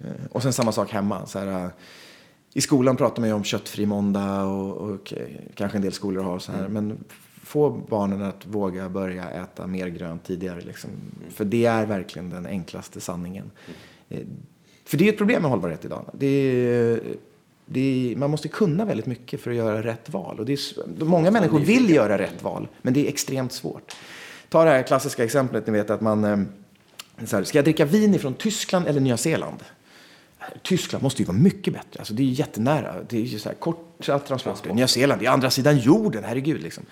C: Eh, och sen samma sak hemma. Så här, i skolan pratar man ju om köttfri måndag och, och kanske en del skolor har så här. Men få barnen att våga börja äta mer grönt tidigare. Liksom. För det är verkligen den enklaste sanningen. Eh, För det är ett problem med hållbarhet idag. Det är, det är, man måste kunna väldigt mycket för att göra rätt val. Och det är, många människor vill göra rätt val, men det är extremt svårt. Ta det här klassiska exemplet, ni vet att man... eh, Så här, ska jag dricka vin från Tyskland eller Nya Zeeland? Tyskland måste ju vara mycket bättre. Alltså, det är ju jättenära. Det är ju så här korta transporter. Nya Zeeland, det är andra sidan jorden, herregud. Liksom.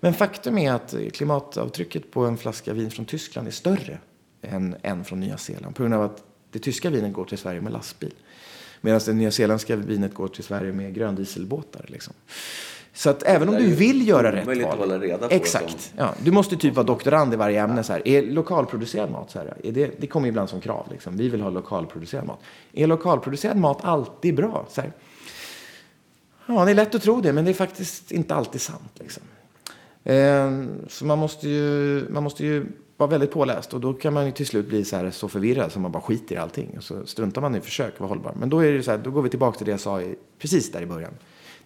C: Men faktum är att klimatavtrycket på en flaska vin från Tyskland är större än, än från Nya Zeeland. På grund av att det tyska vinet går till Sverige med lastbil. Medan det nyzeeländska vinet går till Sverige med gröndieselbåtar. Liksom. Så att även om du vill göra rätt val.
A: att hålla reda på
C: Exakt. Ja, du måste typ vara doktorand i varje ämne. Så här. Är lokalproducerad mat, så här, är det, det kommer ibland som krav. Liksom. Vi vill ha lokalproducerad mat. Är lokalproducerad mat alltid bra? Så här. Ja, det är lätt att tro det, men det är faktiskt inte alltid sant. Liksom. Eh, Så man måste, ju, man måste ju vara väldigt påläst och då kan man ju till slut bli så, här, så förvirrad så man bara skiter i allting. Och så struntar man i försök att vara hållbar. Men då, är det så här, då går vi tillbaka till det jag sa i, precis där i början.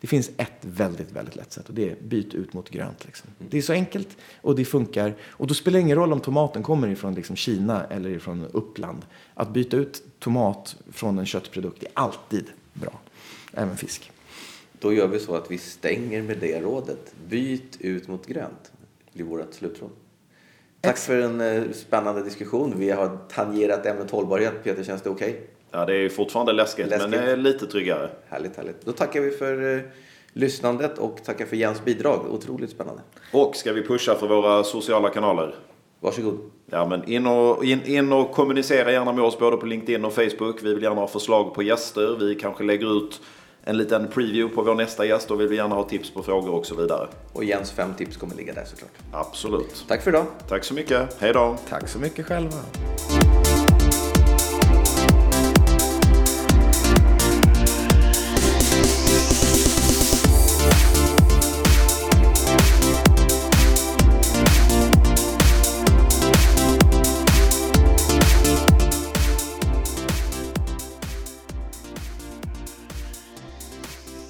C: Det finns ett väldigt, väldigt lätt sätt och det är byt ut mot grönt. Liksom. Det är så enkelt och det funkar. Och då spelar det ingen roll om tomaten kommer ifrån liksom Kina eller ifrån Uppland. Att byta ut tomat från en köttprodukt är alltid bra. Även fisk.
A: Då gör vi så att vi stänger med det rådet. Byt ut mot grönt. Blir vårt slutråd. Tack för en eh, spännande diskussion. Vi har tangerat ämnet hållbarhet. Peter, känns det okej?
B: Ja, det är ju fortfarande läskigt,
A: Läskigt.
B: men det är lite tryggare.
A: Härligt, härligt. Då tackar vi för eh, lyssnandet och tackar för Jens bidrag. Otroligt spännande.
B: Och ska vi pusha för våra sociala kanaler?
A: Varsågod.
B: Ja, men in och, in, in och kommunicera gärna med oss både på LinkedIn och Facebook. Vi vill gärna ha förslag på gäster. Vi kanske lägger ut en liten preview på vår nästa gäst. Då vill vi gärna ha tips på frågor och så vidare.
A: Och Jens fem tips kommer ligga där såklart.
B: Absolut.
A: Tack för idag.
B: Tack så mycket. Hej då.
C: Tack så mycket själva.